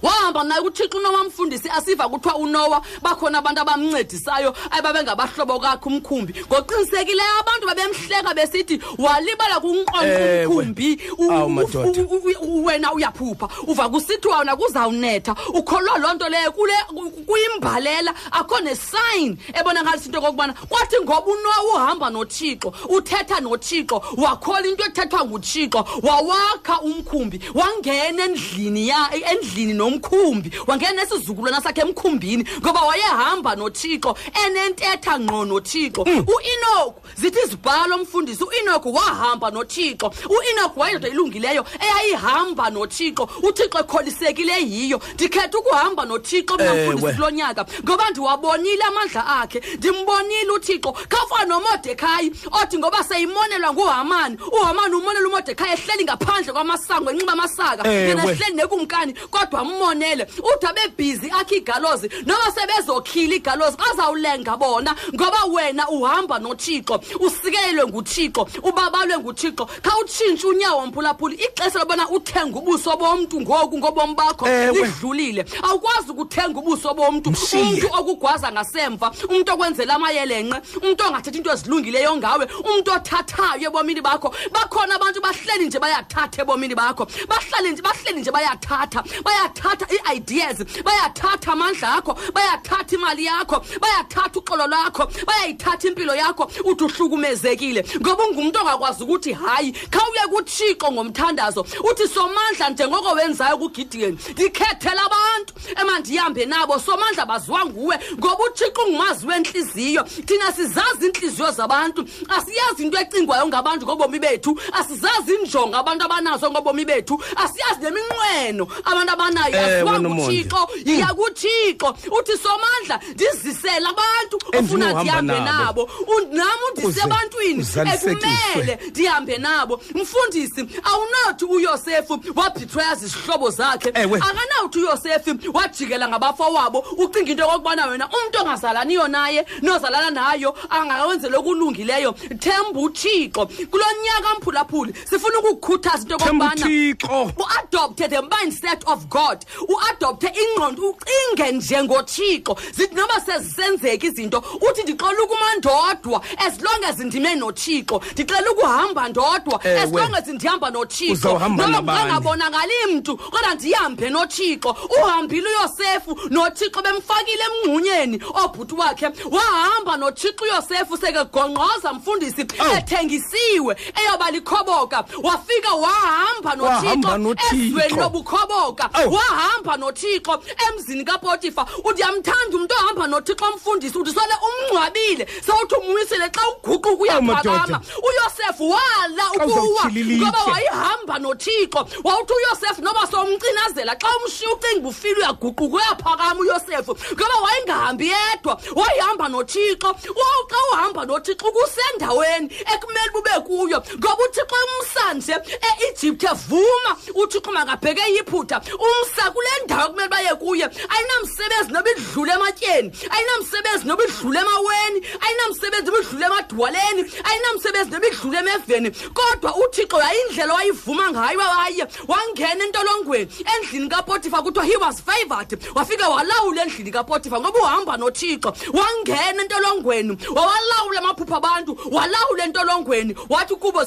Wahamba naye uthixo unowa mfundisi asiva kuthiwa unowa. Bakhona abantu abamncedisayo ababengabahlobo kakhe umkhumbi. Ngoqinisekileyo abantu babemhleka besithi walibala kunqonqa Ewe. umkhumbi. U- Awu, u- madoda. u- u- u- wena uyaphupha. Uva kusithiwa wona kuzawunetha. Ukholwa loo nto leyo kule ku- kuyimbalela. Akho nesayini ebonakalisa into okokubana kwathi ngoba unowa uhamba nothixo uthetha nothixo wakhola into ethethwa nguthixo wawakha umkhumbi wangena endlini ya endlini nomkhumbi. Wangena esizukulwana sakhe emkhumbini ngoba wayehamba nothixo enentetha ngqo nothixo. Uenoku zithi izibhalo mfundisi uenoku wahamba nothixo. Uenoku wayindoda ilungileyo eyayihamba nothixo. Uthixo ekholisekile yiyo. Ndikhetha ukuhamba nothixo mna Ewe. mfundisi kulo nyaka ngoba ndiwabonile amandla akhe ndimbonile uthixo. Khawufana nomodekhayi othi ngoba seyimonelwa nguhamani uhamani umonela umodekhayi ehleli ngaphandle kwamasango enxiba amasaka. Ewe. yena ehleli nekumkani kodwa mmonele uthi abebhizi akhe igalozi noba sebezokhila igalozi bazawulenga bona ngoba wena uhamba nothixo usikelelwe nguthixo ubabalwe nguthixo khawutshintshe unyawo mphulaphuli ixesha lobana uthenge ubuso bomntu ngoku ngobomi bakho Ewe. lidlulile awukwazi ukuthenga ubuso bomntu Mshiye. umntu okugwaza ngasemva umntu okwenzela amayelenqe umntu ongathathi into ezilungileyo ngawe umntu othathayo ebomini bakho bakhona abantu bahleli nje bayathatha ebomini bakho bahlali nje bahleli nje bayathatha bayathatha ii-ideas bayathatha amandla akho bayathatha imali yakho bayathatha uxolo lwakho bayayithatha impilo yakho uthi uhlukumezekile. Ngoba ungumntu ongakwazi ukuthi hayi khawuye kuthixo ngomthandazo uthi somandla njengoko wenzayo kugidiyeni ndikhethela abantu emandihambe nabo somandla baziwa nguwe ngoba uthixo ungumazi wentliziyo thina sizazi iintliziyo zabantu asiyazi into ecingwayo ngabantu ngobomi bethu asizazi injongo abantu abanazo ngobomi bethu asiyazi neminqweno abantu abanayo Ewe, asiwa Nomonde. nguthixo yiya kuthixo uthi somandla ndizisele abantu ofuna Endinohamba ndihambe nabo. nabo. Und- nam undise Kuze ebantwini. uzalisekiswe. ekumele ndihambe nabo. Mfundisi awunothi uyosefu wabhithweya zizihlobo zakhe. Ewe. akanawuthi uyosefu wajikela ngabafowabo ucinga into yokokubana wena umntu ongazalaniyo naye nozalana nayo angakawenzela okulungileyo. Themba uthixo. Kulo nyaka mphulaphuli sifuna ukukukhuthaza into yokokubana uthixo. uadopte the mindset of god. Uadopte ingqondo ucinge njengothixo zithi noba sezisenzeka izinto uthi ndixela ukuma ndodwa as long as ndime nothixo ndixela ukuhamba ndodwa as Ewe. long as ndihamba nothixo Uzawuhamba noba nabani? kungangabonakali mntu kodwa ndihambe nothixo uhambile uyosefu nothixo bemfakile emngxunyeni obhuti wakhe wahamba nothixo uyosefu sekegongqoza mfundisi ethengisiwe eyoba likhoboka wafika wahamba Wahamba nothixo noThixo. ezweni lobukhoboka Awu. Wahamba nothixo emzini kapotifa. Uthi yamthanda umntu ohamba nothixo mfundisi uthi sole umngcwabile. Sewuthi umwisele xa uguquka Awu, uyaphakama madoda. uyosefu wala Xa ukuwa uzawutyhililitye. ngoba wayihamba nothixo. Wawuthi uyosefu noba somcinazela xa umshiya ucinga uba ufile uyaguquka uyaphakama uyosefu ngoba wayengahambi yedwa wayihamba nothixo. Wa- xa uhamba nothixo kusendaweni ekumele bube kuyo ngoba uthixo umsa nje e-egypt evuma. Uthixo makabheke yiphutha umsa kule ndawo ekumele baye kuye ayinamsebenzi noba idlule ematyeni ayinamsebenzi noba idlule emaweni ayinamsebenzi noba idlule emadwaleni ayinamsebenzi noba idlule emeveni. Kodwa uthixo yayindlela wayivuma ngayo waye wangena entolongweni endlini kapotifa kuthiwa he was favored wafika walawula endlini kapotifa ngoba uhamba nothixo. Wangena entolongweni wawalawula amaphupha abantu walawula entolongweni wathi kubo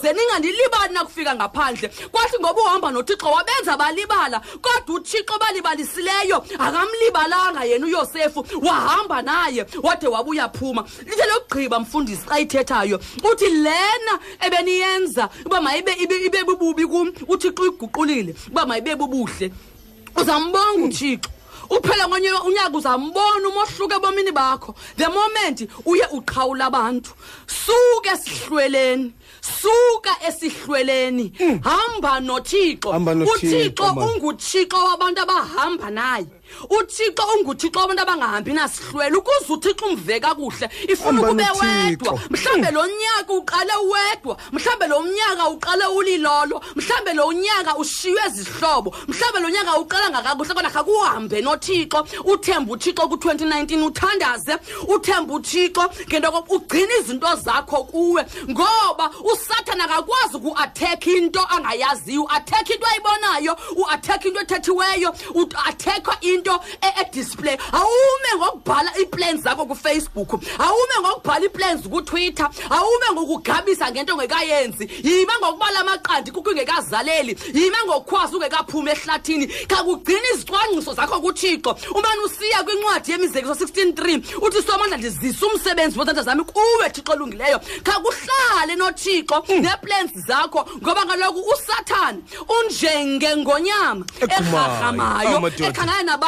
nakufika ngaphandle? Kwathi ngoba uhamba nothixo wabenza balibala kodwa uthixo balibalisileyo akamlibalanga yena uyosefu wahamba naye wade wabuya phuma. Lithe lokugqiba mfundisi xa ithethayo uthi lena ebeniyenza uba mayibe ibe ibe bububi kum uthixo uyiguqulile uba mayibe bubuhle. Uzambonga uthixo. Uphela unyaka uzambona umohluko ebomini bakho. The moment uye uqhawula abantu suka esihlweleni suka esihlweleni. Hamba nothixo. Hamba noThixo, uthixo unguthixo wabantu abahamba naye. Uthixo unguthixo wabantu abangahambi nasihlwele ukuze uthixo umve kakuhle ifuna Hamba ukube noThixo. wedwa. Mhlawumbe lo nyaka uqale wedwa. Mhlawumbe lo nyaka uqale ulilolo. Mhlawumbe lo nyaka ushiywe zihlobo. Mhlawumbe lo nyaka uqalanga kakuhle kodwa kakuhambe nothixo. Uthembe uthixo ku-2019 uthandaze. Uthembe uthixo ngento yokokuba ugcine izinto zakho kuwe. Ngoba usathana akakwazi uku-athekha into angayaziyo. U-athekha into ayibonayo u-athekha into ethethiweyo u-athekha into e- edisplay awume ngokubhala ii-plans zakho kufacebook. Awume ngokubhala ii-plans kutwitter. Awume ngokugabisa ngento ongekayenzi. Yima ngokubala amaqandi kukho ingekazaleli yima ngokukhwazi ungekaphumi ehlathini. Khakugcina izicwangciso zakho kuthixo. Umane usiya kwincwadi yemizekiso 16.3 uthi somandla ndizisa umsebenzi wezandla zami kuwe thixo olungileyo khakuhlale nothixo neeplans zakho ngoba kaloku usathane unjengengonyama Egqumayo. erharhamayo Awu, madoda.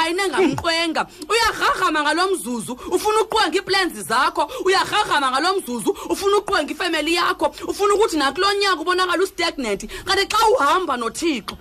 Ekhangana nabayini engamqwenga uyarharhama ngalo mzuzu ufuna uqwenga iiplans zakho. Uyarharhama ngalo mzuzu ufuna uqwenga ifemeli yakho. Ufuna ukuthi nakulo nyaka ubonakala ustagnant. Kanti xa uhamba nothixo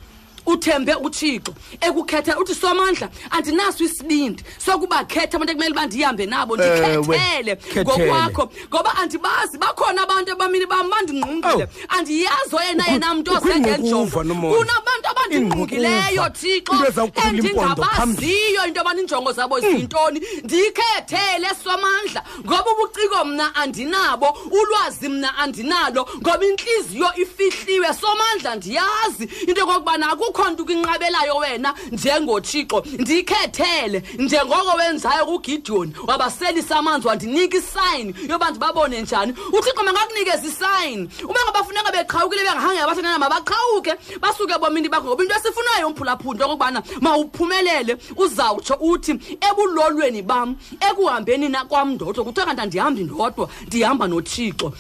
uthembe uthixo ekukhethela uthi somandla andinaso isibindi sokubakhetha abantu ekumele uba ndihambe nabo Ewe, ndikhethele khethele. ngokwakho ngoba andibazi bakhona abantu abamini bam bandingqungqile andiyazi oyena yena mntu ukho osengenjongo ingqukuva, Nomonde. kunabantu abandingqungileyo Ingqukuva. thixo Into ezawukhulula impondo phambili. endingabaziyo into yobana iinjongo zabo ziyintoni ndikhethele somandla ngoba ubuciko mna andinabo ulwazi mna andinalo ngoba intliziyo ifihliwe somandla ndiyazi into yokokubana akukho nto ukwinqabelayo wena njengothixo. Ndikhethele njengoko wenzayo kugideoni wabaselisa amanzi wandinika isayini yoba ndibabone njani. Uthixo mangakunikeza isayini uba ngabafuneka beqhawukile bengahange abathandana mabaqhawuke basuke bomini bakho ngoba into esifunayo umphulaphula into yokokubana mawuphumelele uzawutsho uthi ebulolweni bam ekuhambeni na kwam ndodwa. Kuthiwa kanti andihambi ndodwa ndihamba nothixo.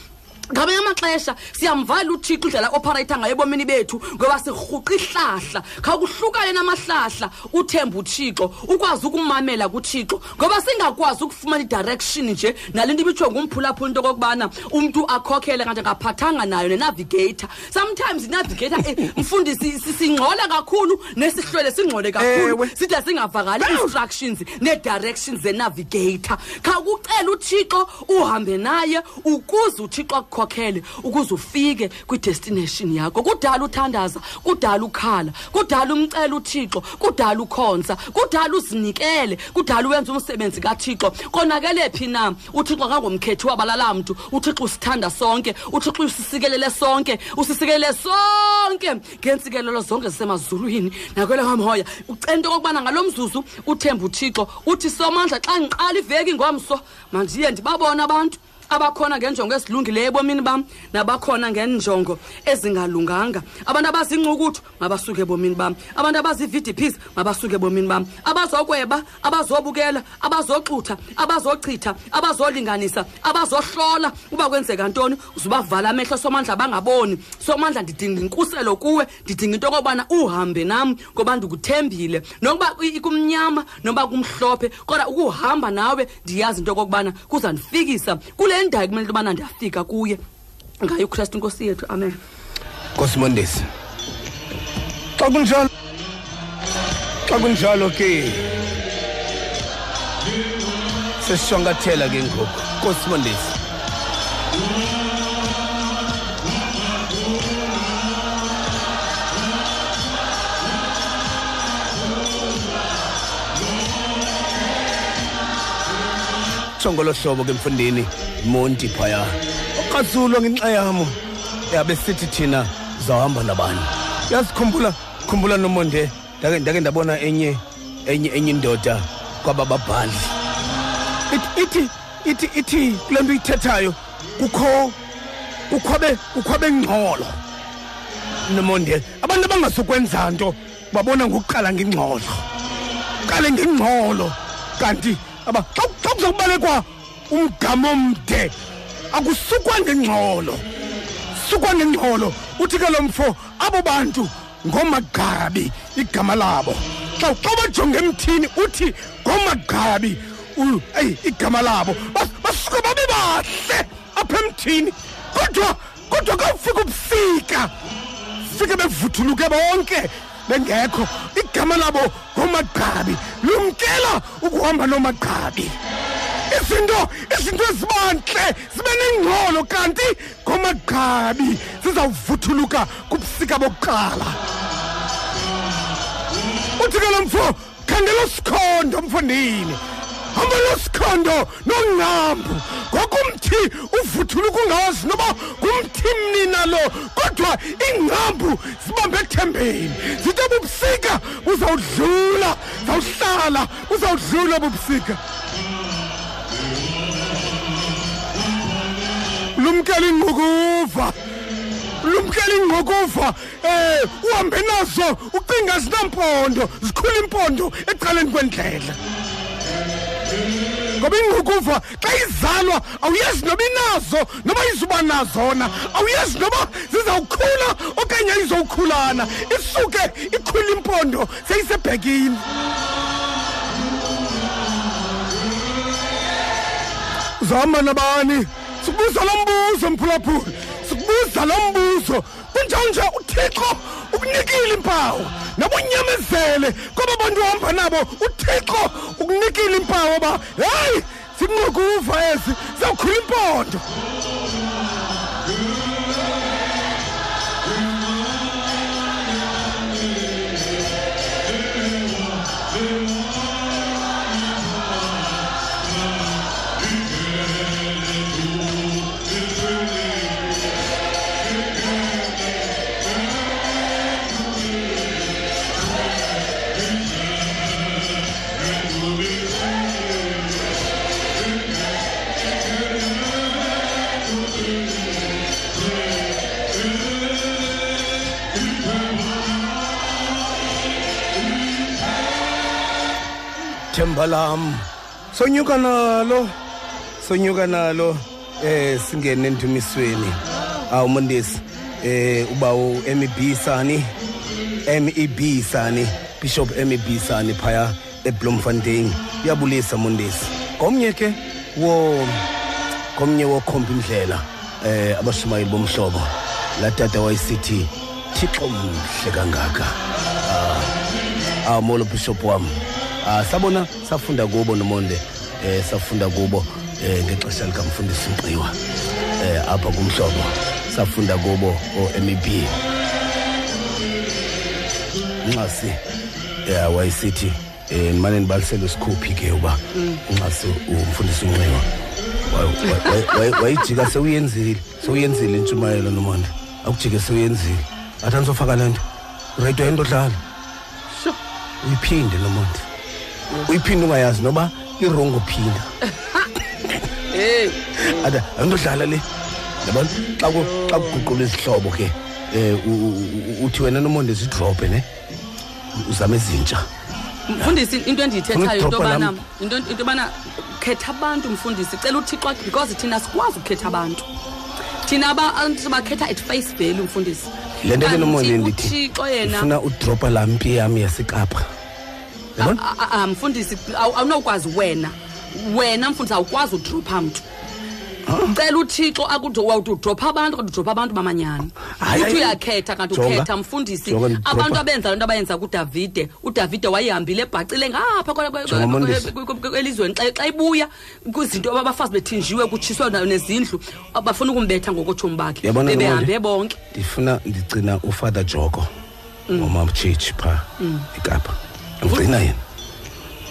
Ngamanye amaxesha siyamvala uthixo indlela operayitha ngayo ebomini bethu ngoba sirhuqa ihlahla. Khawukuhlukane namahlahla uthembe uthixo ukwazi ukumamela kuthixo ngoba singakwazi ukufumana idirection nje nale nto ibitsho ngumphulaphula into okokubana umntu akhokhele kanti angaphathanga nayo nenavigator. Sometimes inavigator eh, mfundisi si- singxola kakhulu nesihlwele singxole kakhulu. Ewe. side singavakali instructions ne-directions zenavigator. Khawukucela uthixo uhambe naye ukuze uthixo akukhokhele ukuze ufike kwidestination yakho. Kudala uthandaza kudala ukhala kudala umcela uthixo kudala ukhonza kudala uzinikele kudala uwenza umsebenzi kathixo. Konakele phi na? Uthixo kangomkhethi wabalala mntu uthixo usithanda sonke uthixo usisikelele sonke usisikelele sonke. Ngeentsikelelo zonke zisemazulwini nakwele kamhoya ucela into okokubana ngalo mzuzu uthembe uthixo uthi somandla xa ngiqala iveki ngomso mandiye ndibabone abantu. Abakhona ngenjongo ezilungileyo ebomini bam nabakhona ngenjongo ezingalunganga. Abantu abazincukuthu mabasuke ebomini bam abantu abazi-vdps mabasuke ebomini bam abazokweba abazobukela abazoxutha abazochitha abazolinganisa abazohlola. Uba kwenzeka ntoni? Uzubavala amehlo somandla bangaboni. Somandla ndidinga inkuselo kuwe ndidinga into okokubana uhambe nam ngoba ndikuthembile. Nokuba i- kumnyama noba kumhlophe kodwa ukuhamba nawe ndiyazi into okokubana kuzandifikisa. Kule ndawo kumele into yobana ndiyafika kuye. Ngayo ukristu inkosi yethu amen. Kosimondisi xa kunjalo xa kunjalo ke sesishwankathela ke ngoku. Kosimondisi tsho ngolo hlobo ke mfundini monti phaya uqatsulwa ngenxa yamo yabe sithi thina zawuhamba nabani? Yasikhumbula khumbula nomonde. Ndake ndake ndabona enye enye enye indoda kwaba babhali Ithi- ithi ithi ithi kule nto ithethayo kukho kukhwabe kukhwabe ngxolo. Nomonde abantu abangasukwenza nto babona ngokuqala ngengxolo. Qale ngengxolo kanti aba xa xa kuzokubalekwa umgama omde akusukwa ngengxolo. Sukwa ngengxolo. Uthi ke lo mfo abo bantu ngomagqabi igama labo. Xa xa bajonge emthini uthi ngomagqabi eyi igama labo. Bas- basuke babe bahle apha emthini. Kodwa kodwa kawufika ubusika fike bevuthuluke bonke. Bengekho. Igama labo ngomagqabi lumkela ukuhamba nomagqabi izinto izinto ezibantle zibe nengxolo kanti ngomagqabi zizawuvuthuluka kubusika bokuqala. Uthi ke lo mfo khangela usikhondo mfondini hamba nosikhondo nongcambu ngokumthi uvuthuluka ungawazi noba ngumthi mnina lo kodwa iingcambu zibambe ethembeni. Zithi bubusika buzawudlula zawuhlala buzawudlula bubusika lumkela ingqukuva lumkela ingqukuva eh uhambe nazo ucinga zinampondo zikhula impondo ecaleni kwendlela. Ngoba ingqukuva xa izalwa awuyazi noba inazo noba izuba nazona. Awuyazi noba zizawukhula okanye izowukhulana isuke ikhula impondo seyisebhekini zihamba nabani? Sikubuza lo mbuzo mphulaphula sikubuza lo mbuzo. Kunjawunje uthixo ukunikile impawu nabunyamezele kwaba bantu uhamba nabo uthixo ukunikile impawu ba heyi zinqukuva ezi zawukhula impondo. Themba lam sonyuka nalo sonyuka nalo eh singene endumisweni. Awu mondesi eh ubawo MEB sani MEB sani Bishop MEB sani phaya eBloemfontein. Uyabulisa mondesi komnye ke wo komnye wokhomba indlela eh abashumayeli bomhlobo la tata wayisithi thixo mhle kangaka. Ah molo bishop wami ah sabona safunda kubo nomonde eh safunda kubo eh ngexesha likamfundisi Nqiwa eh apha kumhlobo safunda kubo o MEB Nxasi yeah wayisithi eh nimane nibalisele isikhuphi ke uba Nxasi umfundisi Nqiwa wayijika sewuyenzile sewuyenzile intshumayelo nomonde. Akujike sewuyenzile. Athi anizofaka le nto radio yento dlala uyiphinde nomonde. Uyiphinde ungayazi noba irongo phinda hey. Ade andodlala le. Yabona xa ku- xa kuguqula izihlobo ke eh u- u- u- uthi wena nomonde zidrope ne? Uzame ezintsha. Mfundisi into endiyithethayo Funa into ukudropha yobana lam. into into yobana khetha abantu mfundisi. Cela uthixo because thina sikwazi ukukhetha abantu. Thina abantu bakhetha at face value mfundisi. Le nto ke Kanti nomonde ndithi uthixo yena ufuna udropa laa mpi yam yasekapa. Mfundisi awu- awunokwazi wena wena mfundisi awukwazi udropha mntu cela uthixo akuwawuthi udropha abantu kanti udropha abantu bamanyani Hayi, uthi hayi. uyakhetha kanti Jonga. ukhetha mfundisi Jonga, ndidropha. abantu abenza loo nto abayenza kudavide udavide wayihambile ebhacile ngapha kwe- kwe- Jonga, Mondesi. kwe- kwe- kwe- elizweni xa xa ibuya kwizinto abafazi bethinjiwe kutshiswe na- nezindlu bafuna ukumbetha ngokotshomi bakhe Yabona, bebehambe Nomonde. bonke ndifuna ndigcina ufather joko Mm. ngomamtshitshi phaa Mm. ekapa ndimgcina yena.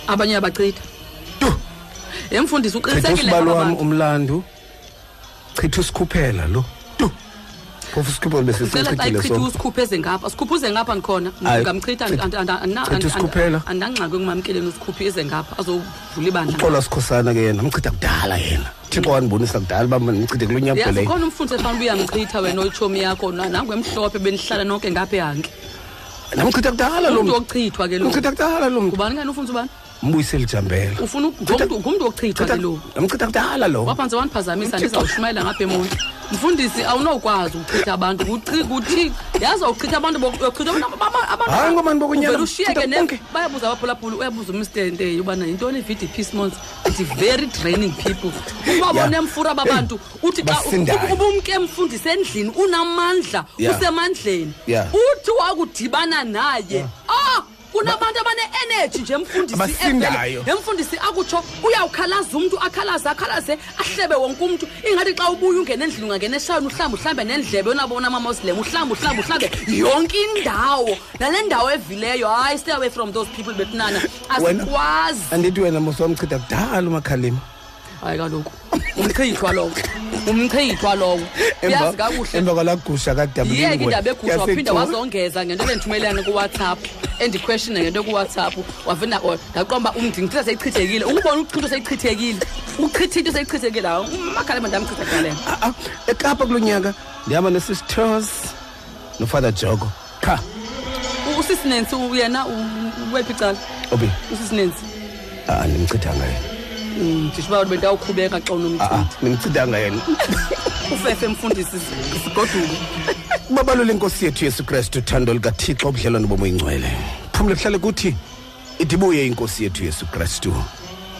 Abanye abachitha. Ye mfundisi chitha uqinisekile usibalo ngaba wam bantu. umlandu. Chitha usikhuphela lo. Tu phofu isikhuphelo cela xa besesichithile ichitha so usikhuphe ezenngapha sikhuphe uzenngapha ndikhona Hayi, ngamchitha chitha- chitha usikhuphela. andangxaki ekumamkeleni usikhuphe ezengapha azovula ibandla. Uxola sikhosana ke yena amchitha kudala yena. Thixo wandibonisa kudala uba ndimchithe kulo nyambo yazi leyo. khona umfundisi efana uba uyamchitha wena oyitshomi yakho na- nangu emhlophe benihlala nonke ngapha ehanke namchitha kudala lo umntu mntu. wokuchithwa ke lo. Namchitha kudala lo mntu? Ngubani kani ufundisa ubani? Mbuyisele ijambela ufuna uk- ngumntu ngumntu wochithwa ke lo amchitha kudala lo waphantse wandiphazamisa Umthixo. ndizawushumayela ngapha emonti mfundisi awunokwazi ukuchitha abantu Kuchi- kuthi yazi awuchitha abantu bochitha Hayi, ngobani bokunyala? ushiyeke Chitha ne bonke. bayabuza abaphulaphula uyabuza umr nte ubana yintoni i-vd peace months ithi very draining people ubabona Yeah. emfura babantu uthi xa Basindayo. ubumke mfundisi endlini unamandla Yeah. usemandleni Yeah. uthi wakudibana naye ah kunabantu abane-energy nje mfundisi Abasindayo. evele- emfundisi akutsho uyawukhalaza umntu akhalaze akhalaze ahlebe wonke umntu ingathi xa ubuya ungena endlini ungangena eshayini uhlambe uhlambe nendlebe onabona amamoslem uhlambe uhlambe uhlambe yonke indawo nale ndawo evileyo hayi stay away from those people betunana Wena- asikwazi. andithi wena moswamchitha kudala umakhalima hayi kaloku. Umchithwa lowo umchithwa lowo uyazi kakuhle. emva kwalagusha yiyeke indaba egusha waphinde kadabulingwe wazongeza ngento endithumelelane kuwhatsapp endiquestione ngento kuwhatsapp wavena o ndaqomba umndingithetha seyichithekile. Ukubona uchitho seyichithekile. Uchitha into seyichithekile. Hawu umakhalema ndamchitha kudalena ekapa kulo nyaka ndihamba nesistos nofather jogo qha usisinensi yena u- wephi icala? Obi usisinensi. Ah ndimchithanga yena. Ndisho uba bendawukhubeka xa ah unomchitha ndimchithanga yena ufefe mfundisi sigoduke babalule inkosi yethu yesu kristu uthando likathixo ubudlelwane bomuyingcwele phumle kuhlale kuthi idibuye inkosi yethu yesu kristu.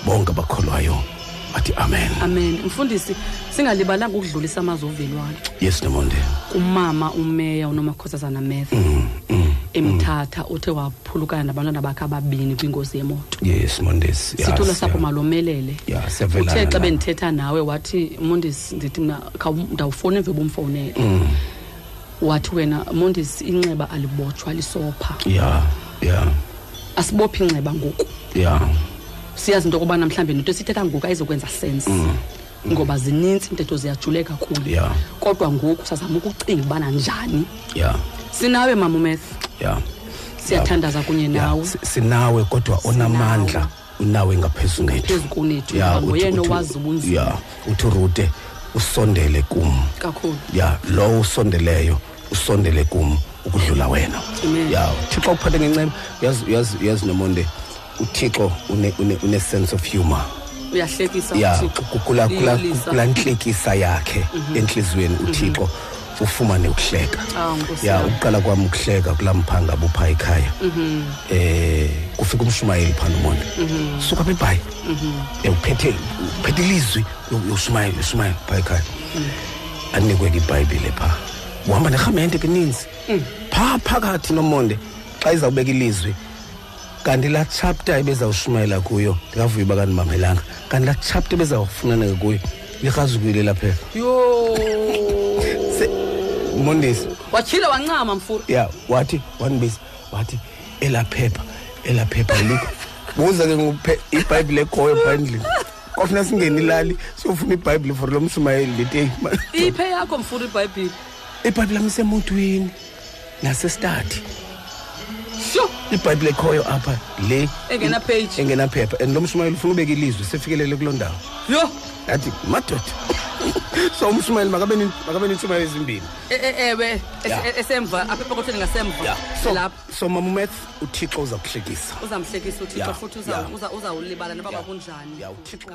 Bonke abakholwayo. Athi amen. Amen. Mfundisi singalibalanga ukudlulisa amazwi ovelwane yes nomonde umama umeya unomakhosazana meth emthatha uthe waphulukana nabantwana bakhe ababini kwingozi yemoto. Yes mondesi. Sithula sapho malomelele. Ya siyavelana uthe xa la. bendithetha nawe wathi mondisi ndithi mna khawum- ndawufona emve bumfowunele Mm. wathi wena mondisi inxeba alibotshwa lisopha. Ya ya asibophi inxeba ngoku? Ya siyazi into yokubana mhlawumbi nento esithetha ngoku ayizokwenza sense. Mm. ngoba zininzi iintetho ziyajule kakhulu. Ya kodwa ngoku sazama ukucinga ubana njani. Ya sinawe mama umeth ya siyathandaza kunye nawe. Si- sinawe kodwa onamandla unawe ngaphezulu nethu phezu kunethu Ya, ngoba uthi- nguyena uthi- owazi ubunzima. Ya uthi rude usondele kum. Kakhulu. Ya lo usondeleyo usondele kum ukudlula wena. Amen. ya uthixo uphathe ngenceba uyazi uyazi uyazi nomonde uthixo une, une, une sense of humor uyahlekisa ya uThixo. kukula kula Liyolisa. kula ntlekisa yakhe Mhm. enhliziyweni uthixo ufumane ukuhleka Ah, Nkosi ya yami. ukuqala kwami ukuhleka kulaa mphanga bupha ekhaya Mhm, eh kufika umshumayeli phana umonde mhm, suka bebhayi mhm, uphethe uphethe ilizwi yoshumayeli yoshumayeli phaa ekhaya mhm. anikwe ke ibhayibhile phaa uhamba nerhamente ke ninzi Mm. phaa phakathi nomonde xa izawubeka ilizwi kanti laa chapter ebezawushumayela kuyo ndingavuya uba kandimamelanga. Kanti laa chapter ebezawufunaneka kuyo lirhazukile laphepha yo! Mondesi watyhile wancama mfura ya wathi wanibisa wathi elaa phepha elaa phepha alikho. Buza ke ngophe ibhayibhile ekhoyo phaa endlini. Kwafuna singene ilali siyofuna ibhayibhile for lo mshumayeli ndithi eyi man, iphe yakho mfura ibhayibhile. ibhayibhile am isemotweni nasestadi sho ibhayibhile ekhoyo apha le engena page engenaphepha. And lo mshumayeli ufuna ubeka ilizwi sefikelele kuloo ndawo. Yo! Yathi madoda. So umshumayeli makabe ni- makabe niintshumayelo ezimbini E- e- ewe es- Ya. e- esemva apha epokothweni ngasemva. So, lapha. so mamumeth uthixo uza kuhlekisa uzamhlekisa uthixo Ya, futhi ya. uza- uza- uzawulibala noba kwakunjani. Uthixo.